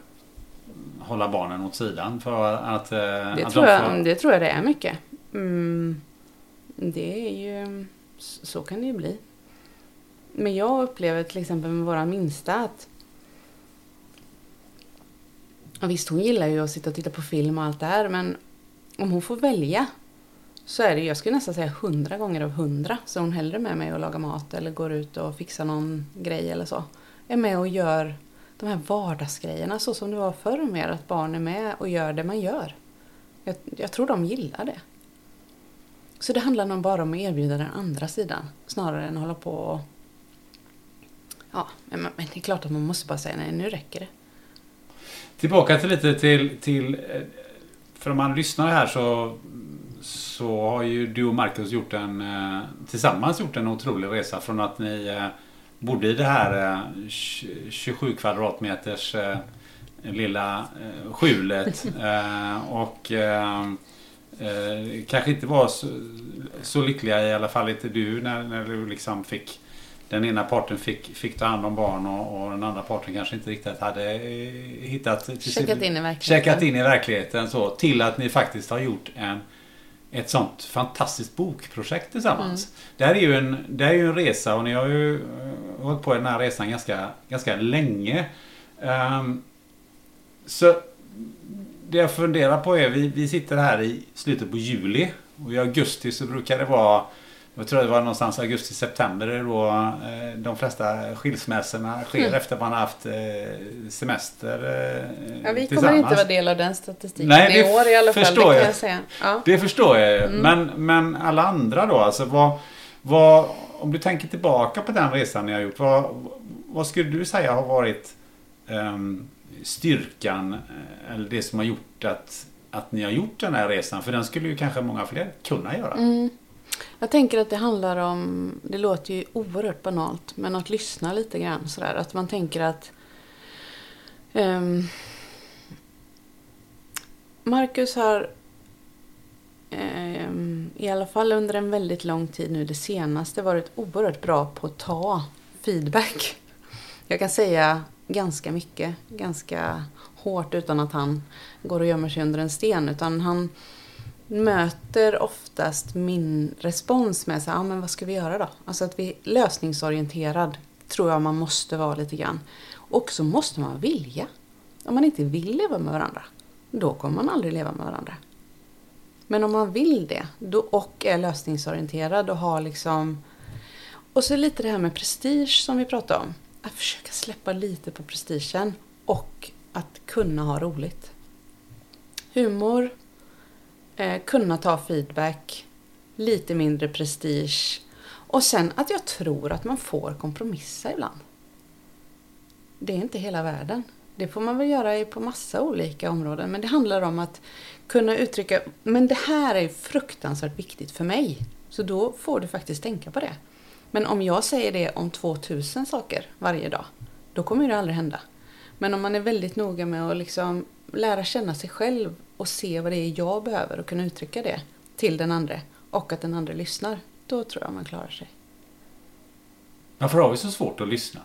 hålla barnen åt sidan. För att, eh, Det, att tror de jag, får- det tror jag det är mycket. Mm, det är ju... Så kan det ju bli. Men jag upplever till exempel med våra minsta att... Ja, visst, hon gillar ju att sitta och titta på film och allt det här, men om hon får välja så är det, jag skulle nästan säga hundra gånger av hundra, så är hon hellre med mig och lagar mat eller går ut och fixar någon grej eller så. Är med och gör de här vardagsgrejerna så som det var förr mer, att barn är med och gör det man gör. Jag, jag tror de gillar det. Så det handlar nog bara om att erbjuda den andra sidan snarare än att hålla på och... Ja, men, men det är klart att man måste bara säga nej, nu räcker det. Tillbaka till lite till, till... Eh, för om man lyssnar här så, så har ju du och Marcus gjort en, eh, tillsammans gjort en otrolig resa från att ni eh, bodde i det här eh, tj- 27 kvadratmeters eh, lilla eh, skjulet och kanske inte var så, så lyckliga, i alla fall inte du, när, när du liksom fick den ena parten fick, fick ta hand om barn och, och den andra parten kanske inte riktigt hade hittat... Checkat in i verkligheten. Checkat in i verkligheten så. Till att ni faktiskt har gjort en, ett sånt fantastiskt bokprojekt tillsammans. Mm. Det här är ju en, det är ju en resa och ni har ju eh, hållit på den här resan ganska, ganska länge. Ehm, så det jag funderar på är, vi, vi sitter här i slutet på juli och i augusti så brukar det vara jag tror det var någonstans augusti-september då eh, de flesta skilsmässorna sker Mm. efter man har haft eh, semester eh, Ja, vi kommer inte vara del av den statistiken Nej, i år i alla fall, det jag. jag. Ja. Det förstår jag ju. Mm. Men, men alla andra då? Alltså vad, vad, om du tänker tillbaka på den resan ni har gjort. Vad, vad skulle du säga har varit ehm, styrkan eller det som har gjort att, att ni har gjort den här resan? För den skulle ju kanske många fler kunna göra. Mm. Jag tänker att det handlar om, det låter ju oerhört banalt, men att lyssna lite grann sådär. Att man tänker att um, Marcus har um, i alla fall under en väldigt lång tid nu det senaste varit oerhört bra på att ta feedback. Jag kan säga ganska mycket, ganska hårt utan att han går och gömmer sig under en sten. Utan han möter oftast min respons med så här, ah, men vad ska vi göra då? Alltså att vi är lösningsorienterad tror jag man måste vara lite grann. Och så måste man vilja. Om man inte vill leva med varandra, då kommer man aldrig leva med varandra. Men om man vill det då, och är lösningsorienterad och har liksom... Och så lite det här med prestige som vi pratade om. Att försöka släppa lite på prestigen och att kunna ha roligt. Humor, eh, kunna ta feedback, lite mindre prestige och sen att jag tror att man får kompromissa ibland. Det är inte hela världen. Det får man väl göra på massa olika områden. Men det handlar om att kunna uttrycka, men det här är fruktansvärt viktigt för mig. Så då får du faktiskt tänka på det. Men om jag säger det om 2000 saker varje dag, då kommer det aldrig hända. Men om man är väldigt noga med att liksom lära känna sig själv och se vad det är jag behöver och kunna uttrycka det till den andra och att den andra lyssnar, då tror jag man klarar sig. Varför har vi så svårt att lyssna?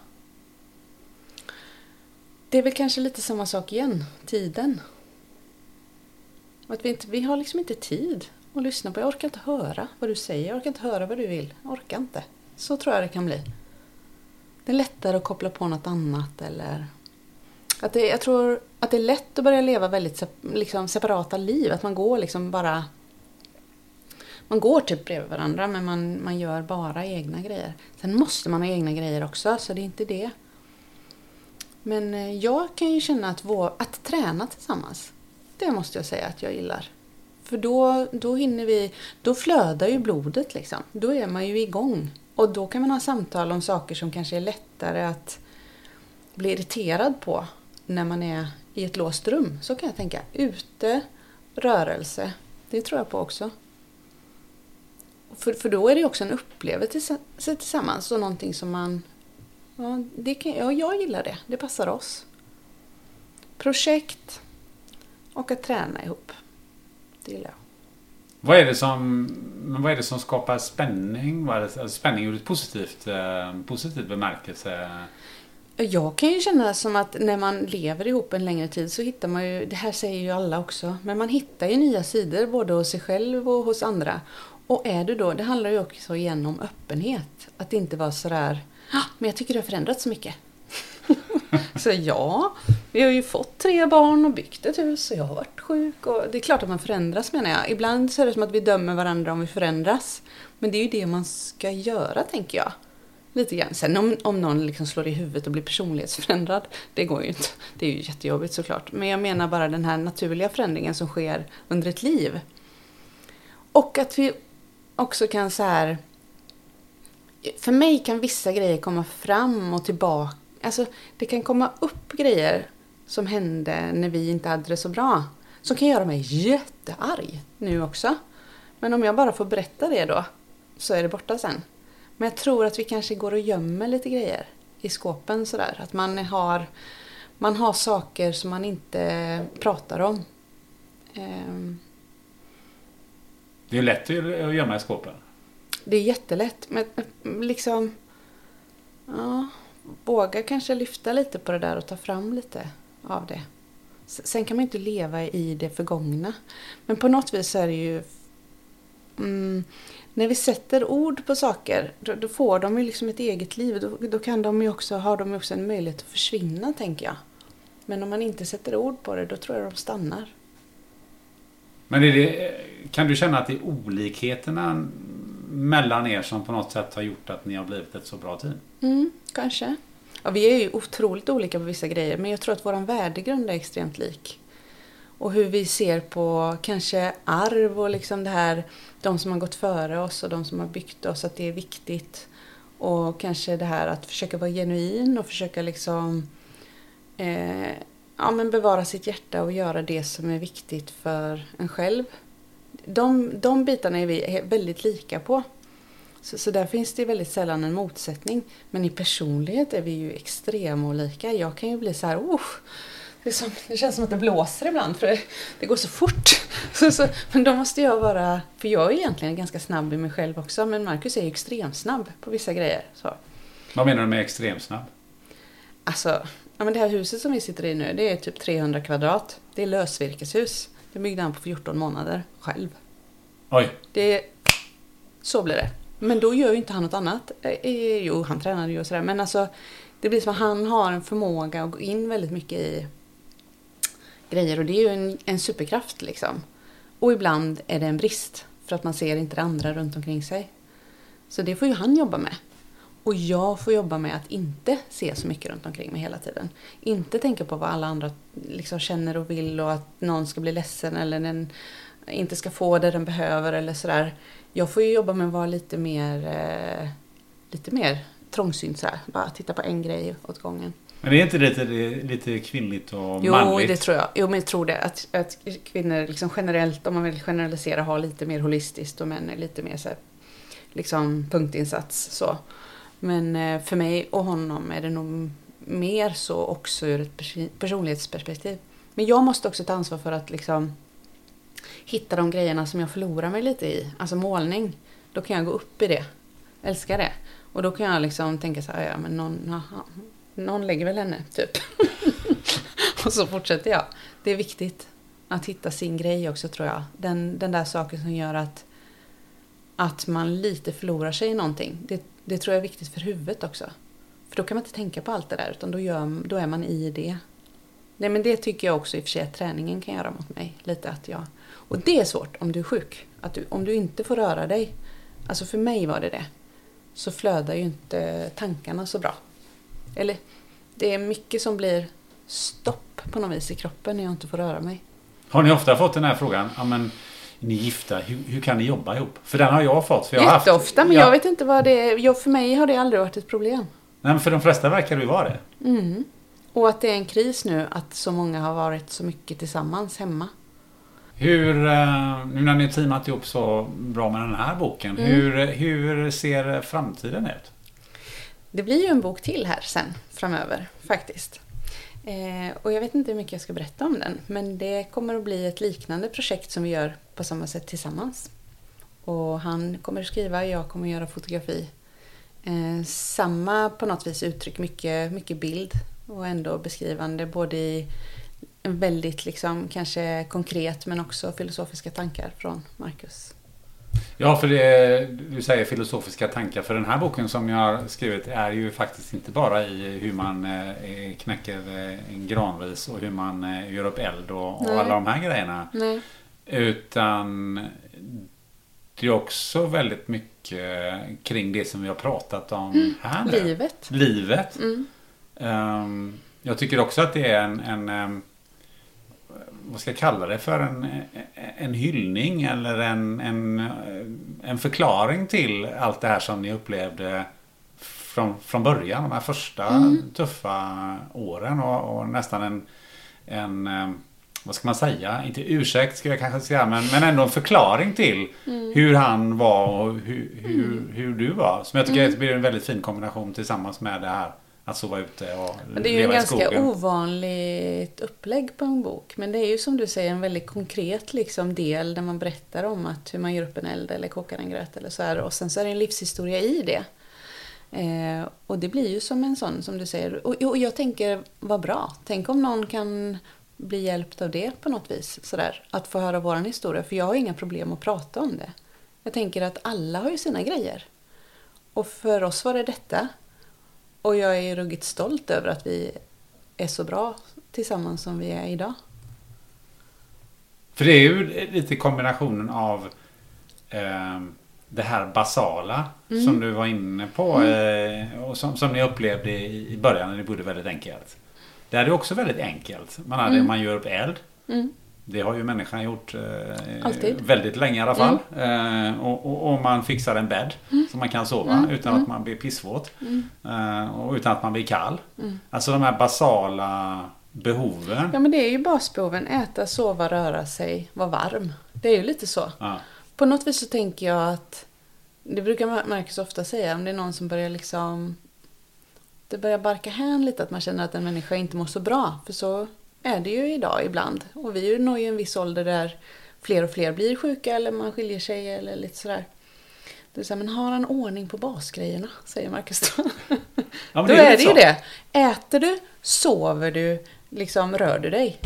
Det är väl kanske lite samma sak igen, tiden. Att vi, inte, vi har liksom inte tid att lyssna på. Jag orkar inte höra vad du säger, jag orkar inte höra vad du vill. Jag orkar inte. Så tror jag det kan bli. Det är lättare att koppla på något annat eller... Att det, jag tror att det är lätt att börja leva väldigt liksom, separata liv. Att man går liksom bara... Man går typ bredvid varandra men man, man gör bara egna grejer. Sen måste man ha egna grejer också, så det är inte det. Men eh, jag kan ju känna att, vår, att träna tillsammans, det måste jag säga att jag gillar. För då, då hinner vi, då flödar ju blodet liksom. Då är man ju igång. Och då kan man ha samtal om saker som kanske är lättare att bli irriterad på när man är i ett låst rum. Så kan jag tänka. Ute, rörelse. Det tror jag på också. För, för då är det också en upplevelse tillsammans och någonting som man... Ja, det kan, ja, jag gillar det. Det passar oss. Projekt och att träna ihop. Det gillar jag. Vad är det som, vad är det som skapar spänning? Vad är det, alltså, spänning ur ett positivt, eh, positivt bemärkelse? Jag kan ju känna som att när man lever ihop en längre tid så hittar man ju, det här säger ju alla också, men man hittar ju nya sidor både hos sig själv och hos andra. Och är du då, det handlar ju också igen om öppenhet. Att inte vara sådär, ah, men jag tycker det har förändrats så mycket. så ja, vi har ju fått tre barn och byggt ett hus och jag har varit sjuk. Och det är klart att man förändras menar jag. Ibland så är det som att vi dömer varandra om vi förändras. Men det är ju det man ska göra tänker jag. Lite grann. Sen om, om någon liksom slår i huvudet och blir personlighetsförändrad, det går ju inte. Det är ju jättejobbigt såklart. Men jag menar bara den här naturliga förändringen som sker under ett liv. Och att vi också kan så här... För mig kan vissa grejer komma fram och tillbaka. Alltså, det kan komma upp grejer som hände när vi inte hade det så bra. Som kan göra mig jättearg nu också. Men om jag bara får berätta det då, så är det borta sen. Men jag tror att vi kanske går och gömmer lite grejer i skåpen sådär. Att man har, man har saker som man inte pratar om. Um, det är lätt att gömma i skåpen. Det är jättelätt. Men liksom... Ja, våga kanske lyfta lite på det där och ta fram lite av det. Sen kan man inte leva i det förgångna. Men på något vis är det ju... Mm, när vi sätter ord på saker, då, då, får de ju liksom ett eget liv. Då, då kan de ju också, har de ju också en möjlighet att försvinna, tänker jag. Men om man inte sätter ord på det, då tror jag de stannar. Men det, kan du känna att det är olikheterna mellan er som på något sätt har gjort att ni har blivit ett så bra team? Mm, kanske. Ja, vi är ju otroligt olika på vissa grejer men jag tror att vår värdegrund är extremt lik. Och hur vi ser på kanske arv och liksom det här, de som har gått före oss och de som har byggt oss, att det är viktigt. Och kanske det här att försöka vara genuin och försöka liksom eh, ja, men bevara sitt hjärta och göra det som är viktigt för en själv. De, de bitarna är vi väldigt lika på. Så, så där finns det väldigt sällan en motsättning. Men i personlighet är vi ju extremt olika. Jag kan ju bli så här, oh, det, som, det, känns som att det blåser ibland för det, det går så fort. Så, så, men då måste jag vara, för jag är egentligen ganska snabb i mig själv också, men Marcus är ju extremsnabb på vissa grejer. Så. Vad menar du med extremsnabb? Alltså, Ja, men det här huset som vi sitter i nu, det är typ 300 kvadrat. Det är lösvirkeshus. Det byggde han på 14 månader själv. Oj. Det, så blir det. Men då gör ju inte han något annat. Eh, jo, han tränade ju och sådär. Men alltså, det blir som att han har en förmåga att gå in väldigt mycket i grejer. Och det är ju en, en superkraft liksom. Och ibland är det en brist. För att man ser inte det andra runt omkring sig. Så det får ju han jobba med. Och jag får jobba med att inte se så mycket runt omkring mig hela tiden. Inte tänka på vad alla andra liksom känner och vill och att någon ska bli ledsen eller den inte ska få det den behöver eller sådär. Jag får ju jobba med att vara lite mer, eh, lite mer trångsynt sådär. Bara titta på en grej åt gången. Men det är inte lite, lite kvinnligt och jo, manligt? Jo, det tror jag. Jo, men jag tror det. Att, att kvinnor liksom generellt, om man vill generalisera, har lite mer holistiskt och män är lite mer så här, liksom punktinsats. Så. Men eh, för mig och honom är det nog mer så också ur ett personlighetsperspektiv. Men jag måste också ta ansvar för att liksom hitta de grejerna som jag förlorar mig lite i. Alltså målning. Då kan jag gå upp i det. Älskar det. Och då kan jag liksom tänka så här, ja men någon, aha, någon lägger väl henne, typ. och så fortsätter jag. Det är viktigt att hitta sin grej också tror jag. Den, den där saken som gör att, att man lite förlorar sig i någonting. Det, det tror jag är viktigt för huvudet också. För då kan man inte tänka på allt det där utan då, gör, då är man i det. Nej, men det tycker jag också i och för sig att träningen kan göra mot mig. Lite att jag, och det är svårt om du är sjuk. Att du, om du inte får röra dig. Alltså för mig var det det. Så flödar ju inte tankarna så bra. Eller det är mycket som blir stopp på något vis i kroppen när jag inte får röra mig. Har ni ofta fått den här frågan? Ja, men ni gifta, hur, hur kan ni jobba ihop? För den har jag fått. För jag har haft- Jätteofta, men Ja. jag vet inte vad det är. Jag, för mig har det aldrig varit ett problem. Nej, men för de flesta verkar det ju vara det. Och att det är en kris nu att så många har varit så mycket tillsammans hemma. Hur, eh, nu när ni har teamat ihop så bra med den här boken, hur, hur ser framtiden ut? Det blir ju en bok till här sen framöver faktiskt. Eh, och jag vet inte hur mycket jag ska berätta om den. Men det kommer att bli ett liknande projekt som vi gör på samma sätt tillsammans. Och han kommer att skriva, jag kommer att göra fotografi. Eh, samma på något vis uttryck, mycket, mycket bild och ändå beskrivande både i väldigt liksom kanske konkret men också filosofiska tankar från Marcus. Ja, för det, du säger filosofiska tankar. För den här boken som jag har skrivit är ju faktiskt inte bara i hur man eh, knäcker eh, en granris och hur man eh, gör upp eld och, och alla de här grejerna. Nej. Utan det är också väldigt mycket kring det som vi har pratat om här nu. Livet. Livet. Mm. Ehm, jag tycker också att det är en, en ehm, vad ska jag kalla det för en, en hyllning eller en, en, en förklaring till allt det här som ni upplevde från, från början, de här första tuffa åren och, och nästan en, en vad ska man säga, inte ursäkt ska jag kanske säga, men, men ändå en förklaring till hur han var och hur, hur, hur du var. Som jag tycker blir en väldigt fin kombination tillsammans med det här att sova ute och Men det är ju en ganska ovanligt upplägg på en bok. Men det är ju som du säger en väldigt konkret liksom del där man berättar om att hur man gör upp en eld eller kokar en gröt eller så här. Och sen så är det en livshistoria i det. Eh, och det blir ju som en sån som du säger. Och, och jag tänker, vad bra. Tänk om någon kan bli hjälpt av det på något vis. Sådär. Att få höra våran historia. För jag har inga problem att prata om det. Jag tänker att alla har ju sina grejer. Och för oss var det detta. Och jag är ruggigt stolt över att vi är så bra tillsammans som vi är idag. För det är ju lite kombinationen av eh, det här basala Mm. som du var inne på eh, och som, som ni upplevde i, i början när ni bodde väldigt enkelt. Det är också väldigt enkelt. Man, hade, man gör upp eld. Mm. Det har ju människan gjort eh. Mm. väldigt länge i alla fall. Eh, och, och, och man fixar en bädd Mm. så man kan sova utan att man blir pissvåt. Eh, och utan att man blir kall. Mm. Alltså de här basala behoven. Ja men det är ju basbehoven. Äta, sova, röra sig, vara varm. Det är ju lite så. Ja. På något vis så tänker jag att det brukar Marcus ofta säga om det är någon som börjar liksom det börjar barka hän lite att man känner att en människa inte mår så bra. För så är det ju idag ibland. Och vi når ju en viss ålder där fler och fler blir sjuka eller man skiljer sig eller lite sådär. Det är så här, men har han ordning på basgrejerna? Säger Marcus då. Ja, Då är är det ju det. Äter du, sover du, liksom rör du dig.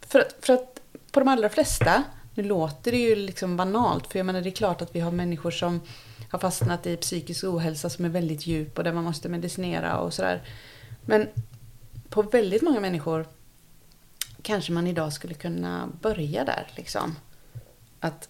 För att, för att på de allra flesta, nu låter det ju liksom banalt, för jag menar det är klart att vi har människor som har fastnat i psykisk ohälsa som är väldigt djup och där man måste medicinera och sådär. Men på väldigt många människor kanske man idag skulle kunna börja där liksom. Att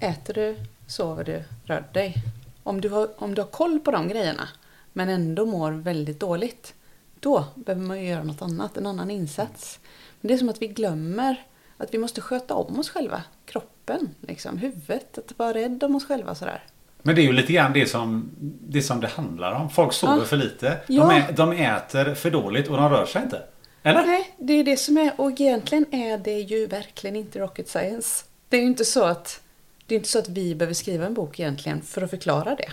äter du, sover du, rör dig. Om du, har, om du har koll på de grejerna men ändå mår väldigt dåligt. Då behöver man ju göra något annat, en annan insats. Men det är som att vi glömmer att vi måste sköta om oss själva. Kroppen, liksom, huvudet, att vara rädd om oss själva sådär. Men det är ju lite grann det som det, som det handlar om. Folk sover Ja. för lite. Ja. De, ä, de äter för dåligt och de rör sig inte. Eller? Nej, det är det som är, och egentligen är det ju verkligen inte rocket science. Det är ju inte så att, det är inte så att vi behöver skriva en bok egentligen för att förklara det.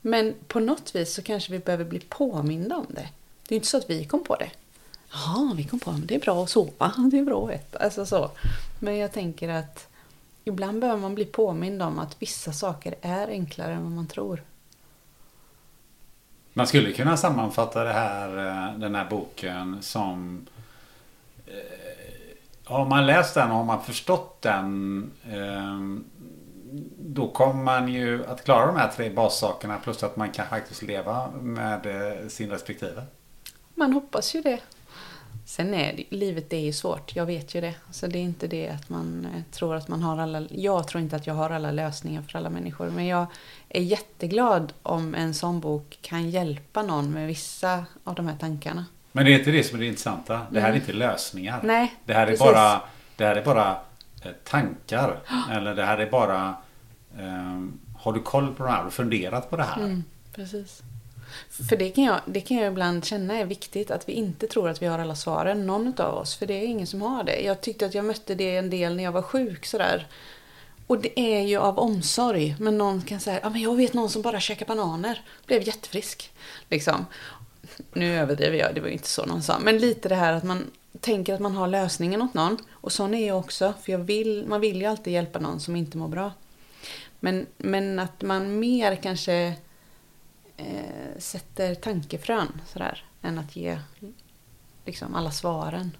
Men på något vis så kanske vi behöver bli påminda om det. Det är inte så att vi kom på det. Ja, vi kom på det. Det är bra att sova. Det är bra att äta. Alltså så. Men jag tänker att ibland behöver man bli påmind om att vissa saker är enklare än vad man tror. Man skulle kunna sammanfatta det här, eh, den här boken som eh, Har man läst den och har man förstått den eh, Då kommer man ju att klara de här tre bassakerna plus att man kan faktiskt leva med sin respektive. Man hoppas ju det. Sen är det, livet är ju svårt, jag vet ju det. Så det är inte det att man eh, tror att man har alla... Jag tror inte att jag har alla lösningar för alla människor. Men jag är jätteglad om en sån bok kan hjälpa någon med vissa av de här tankarna. Men det är inte det som är det intressanta. Det här är inte lösningar. Nej, det här är precis. bara Det här är bara eh, tankar? Eller det här är bara... Eh, har du koll på det här och funderat på det här? Mm, precis. För det kan, jag, det kan jag ibland känna är viktigt, att vi inte tror att vi har alla svaren, någon av oss. För det är ingen som har det. Jag tyckte att jag mötte det en del när jag var sjuk sådär. Och det är ju av omsorg. Men någon kan säga, ja men jag vet någon som bara käkar bananer. Blev jättefrisk. Liksom. Nu överdriver jag, det var ju inte så någon sa. Men lite det här att man tänker att man har lösningen åt någon. Och sån är jag också. För jag vill, man vill ju alltid hjälpa någon som inte mår bra. Men, men att man mer kanske eh, sätter tankefrön sådär. Än att ge liksom alla svaren.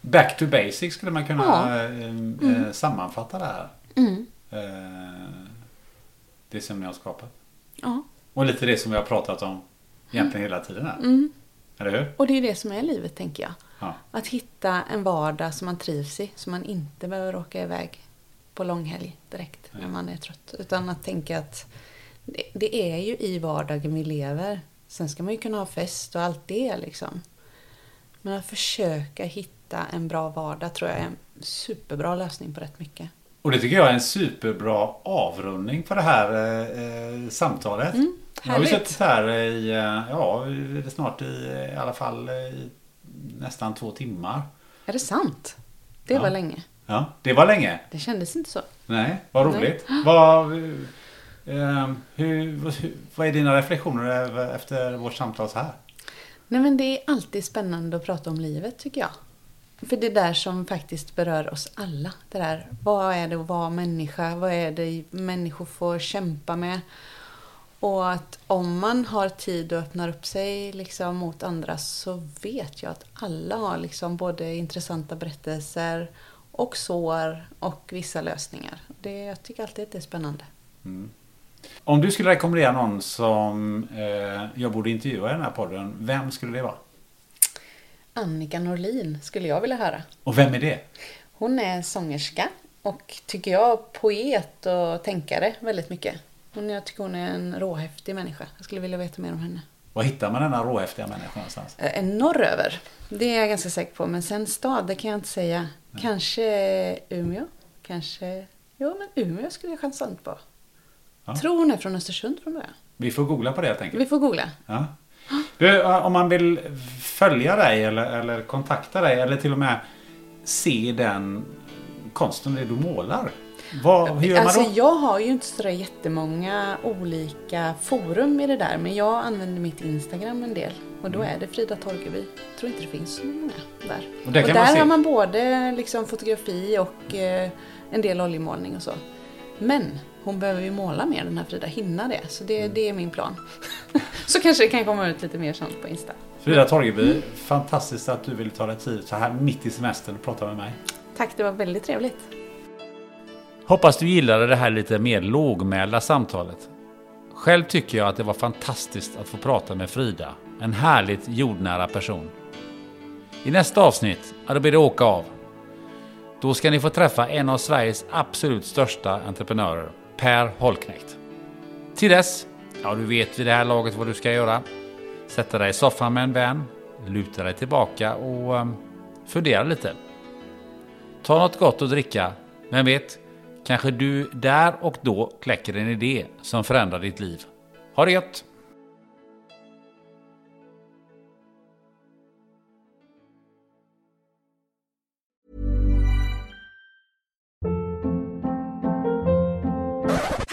Back to basics skulle man kunna Ja. eh, Mm. eh, sammanfatta det här. Mm. Eh, det som ni har skapat. Ja. Och lite det som vi har pratat om egentligen hela tiden här. Mm. Eller hur? Och det är det som är livet, tänker jag. Ja. Att hitta en vardag som man trivs i, som man inte behöver åka iväg på långhelg direkt när man är trött. Utan att tänka att det, det är ju i vardagen vi lever. Sen ska man ju kunna ha fest och allt det liksom. Men att försöka hitta en bra vardag tror jag är en superbra lösning på rätt mycket. Och det tycker jag är en superbra avrundning på det här eh, eh, samtalet. Mm, Nu har vi suttit här i, eh, ja, det snart i, i alla fall eh, i nästan två timmar. Är det sant? Det Ja. var länge. Ja, det var länge. Det kändes inte så. Nej, vad roligt. Vad, eh, hur, vad är dina reflektioner efter vårt samtal så här? Nej men det är alltid spännande att prata om livet tycker jag. För det är där som faktiskt berör oss alla. Det där, vad är det att vara människa? Vad är det människor får kämpa med? Och att om man har tid och öppnar upp sig liksom mot andra så vet jag att alla har liksom både intressanta berättelser och sår och vissa lösningar. Det, jag tycker alltid att det är spännande. Om du skulle rekommendera någon som eh, jag borde intervjua i den här podden, vem skulle det vara? Annika Norlin skulle jag vilja höra. Och vem är det? Hon är sångerska och tycker jag poet och tänkare väldigt mycket. Hon, jag tycker hon är en råhäftig människa. Jag skulle vilja veta mer om henne. Var hittar man denna råhäftiga människa någonstans? Eh, norröver, det är jag ganska säker på. Men sen stad, det kan jag inte säga. Kanske Umeå. Kanske... Jo, men Umeå skulle jag chansa på. Ja. Tror hon är från Östersund från början. Vi får googla på det helt enkelt. Vi får googla. Ja. Du, om man vill följa dig eller, eller kontakta dig eller till och med se den konsten det du målar. Vad, hur gör man Alltså då? jag har ju inte sådär jättemånga olika forum i det där. Men jag använder mitt Instagram en del. Och då är det Frida Torgeby. Jag tror inte det finns så många där. Och Och där där, kan man har man både liksom fotografi och eh, en del oljemålning och så. Men hon behöver ju måla mer den här Frida, hinna det. Så det, det är min plan. så kanske det kan komma ut lite mer sånt på Insta. Frida Torgeby, fantastiskt att du vill ta dig tid så här mitt i semestern och prata med mig. Tack, det var väldigt trevligt. Hoppas du gillade det här lite mer lågmälda samtalet. Själv tycker jag att det var fantastiskt att få prata med Frida, en härligt jordnära person. I nästa avsnitt, ja, då blir det åka av. Då ska ni få träffa en av Sveriges absolut största entreprenörer, Per Holknekt. Till dess, ja du vet vid det här laget vad du ska göra. Sätta dig i soffan med en vän, luta dig tillbaka och um, fundera lite. Ta något gott att dricka. Vem vet, kanske du där och då kläcker en idé som förändrar ditt liv. Ha det gött!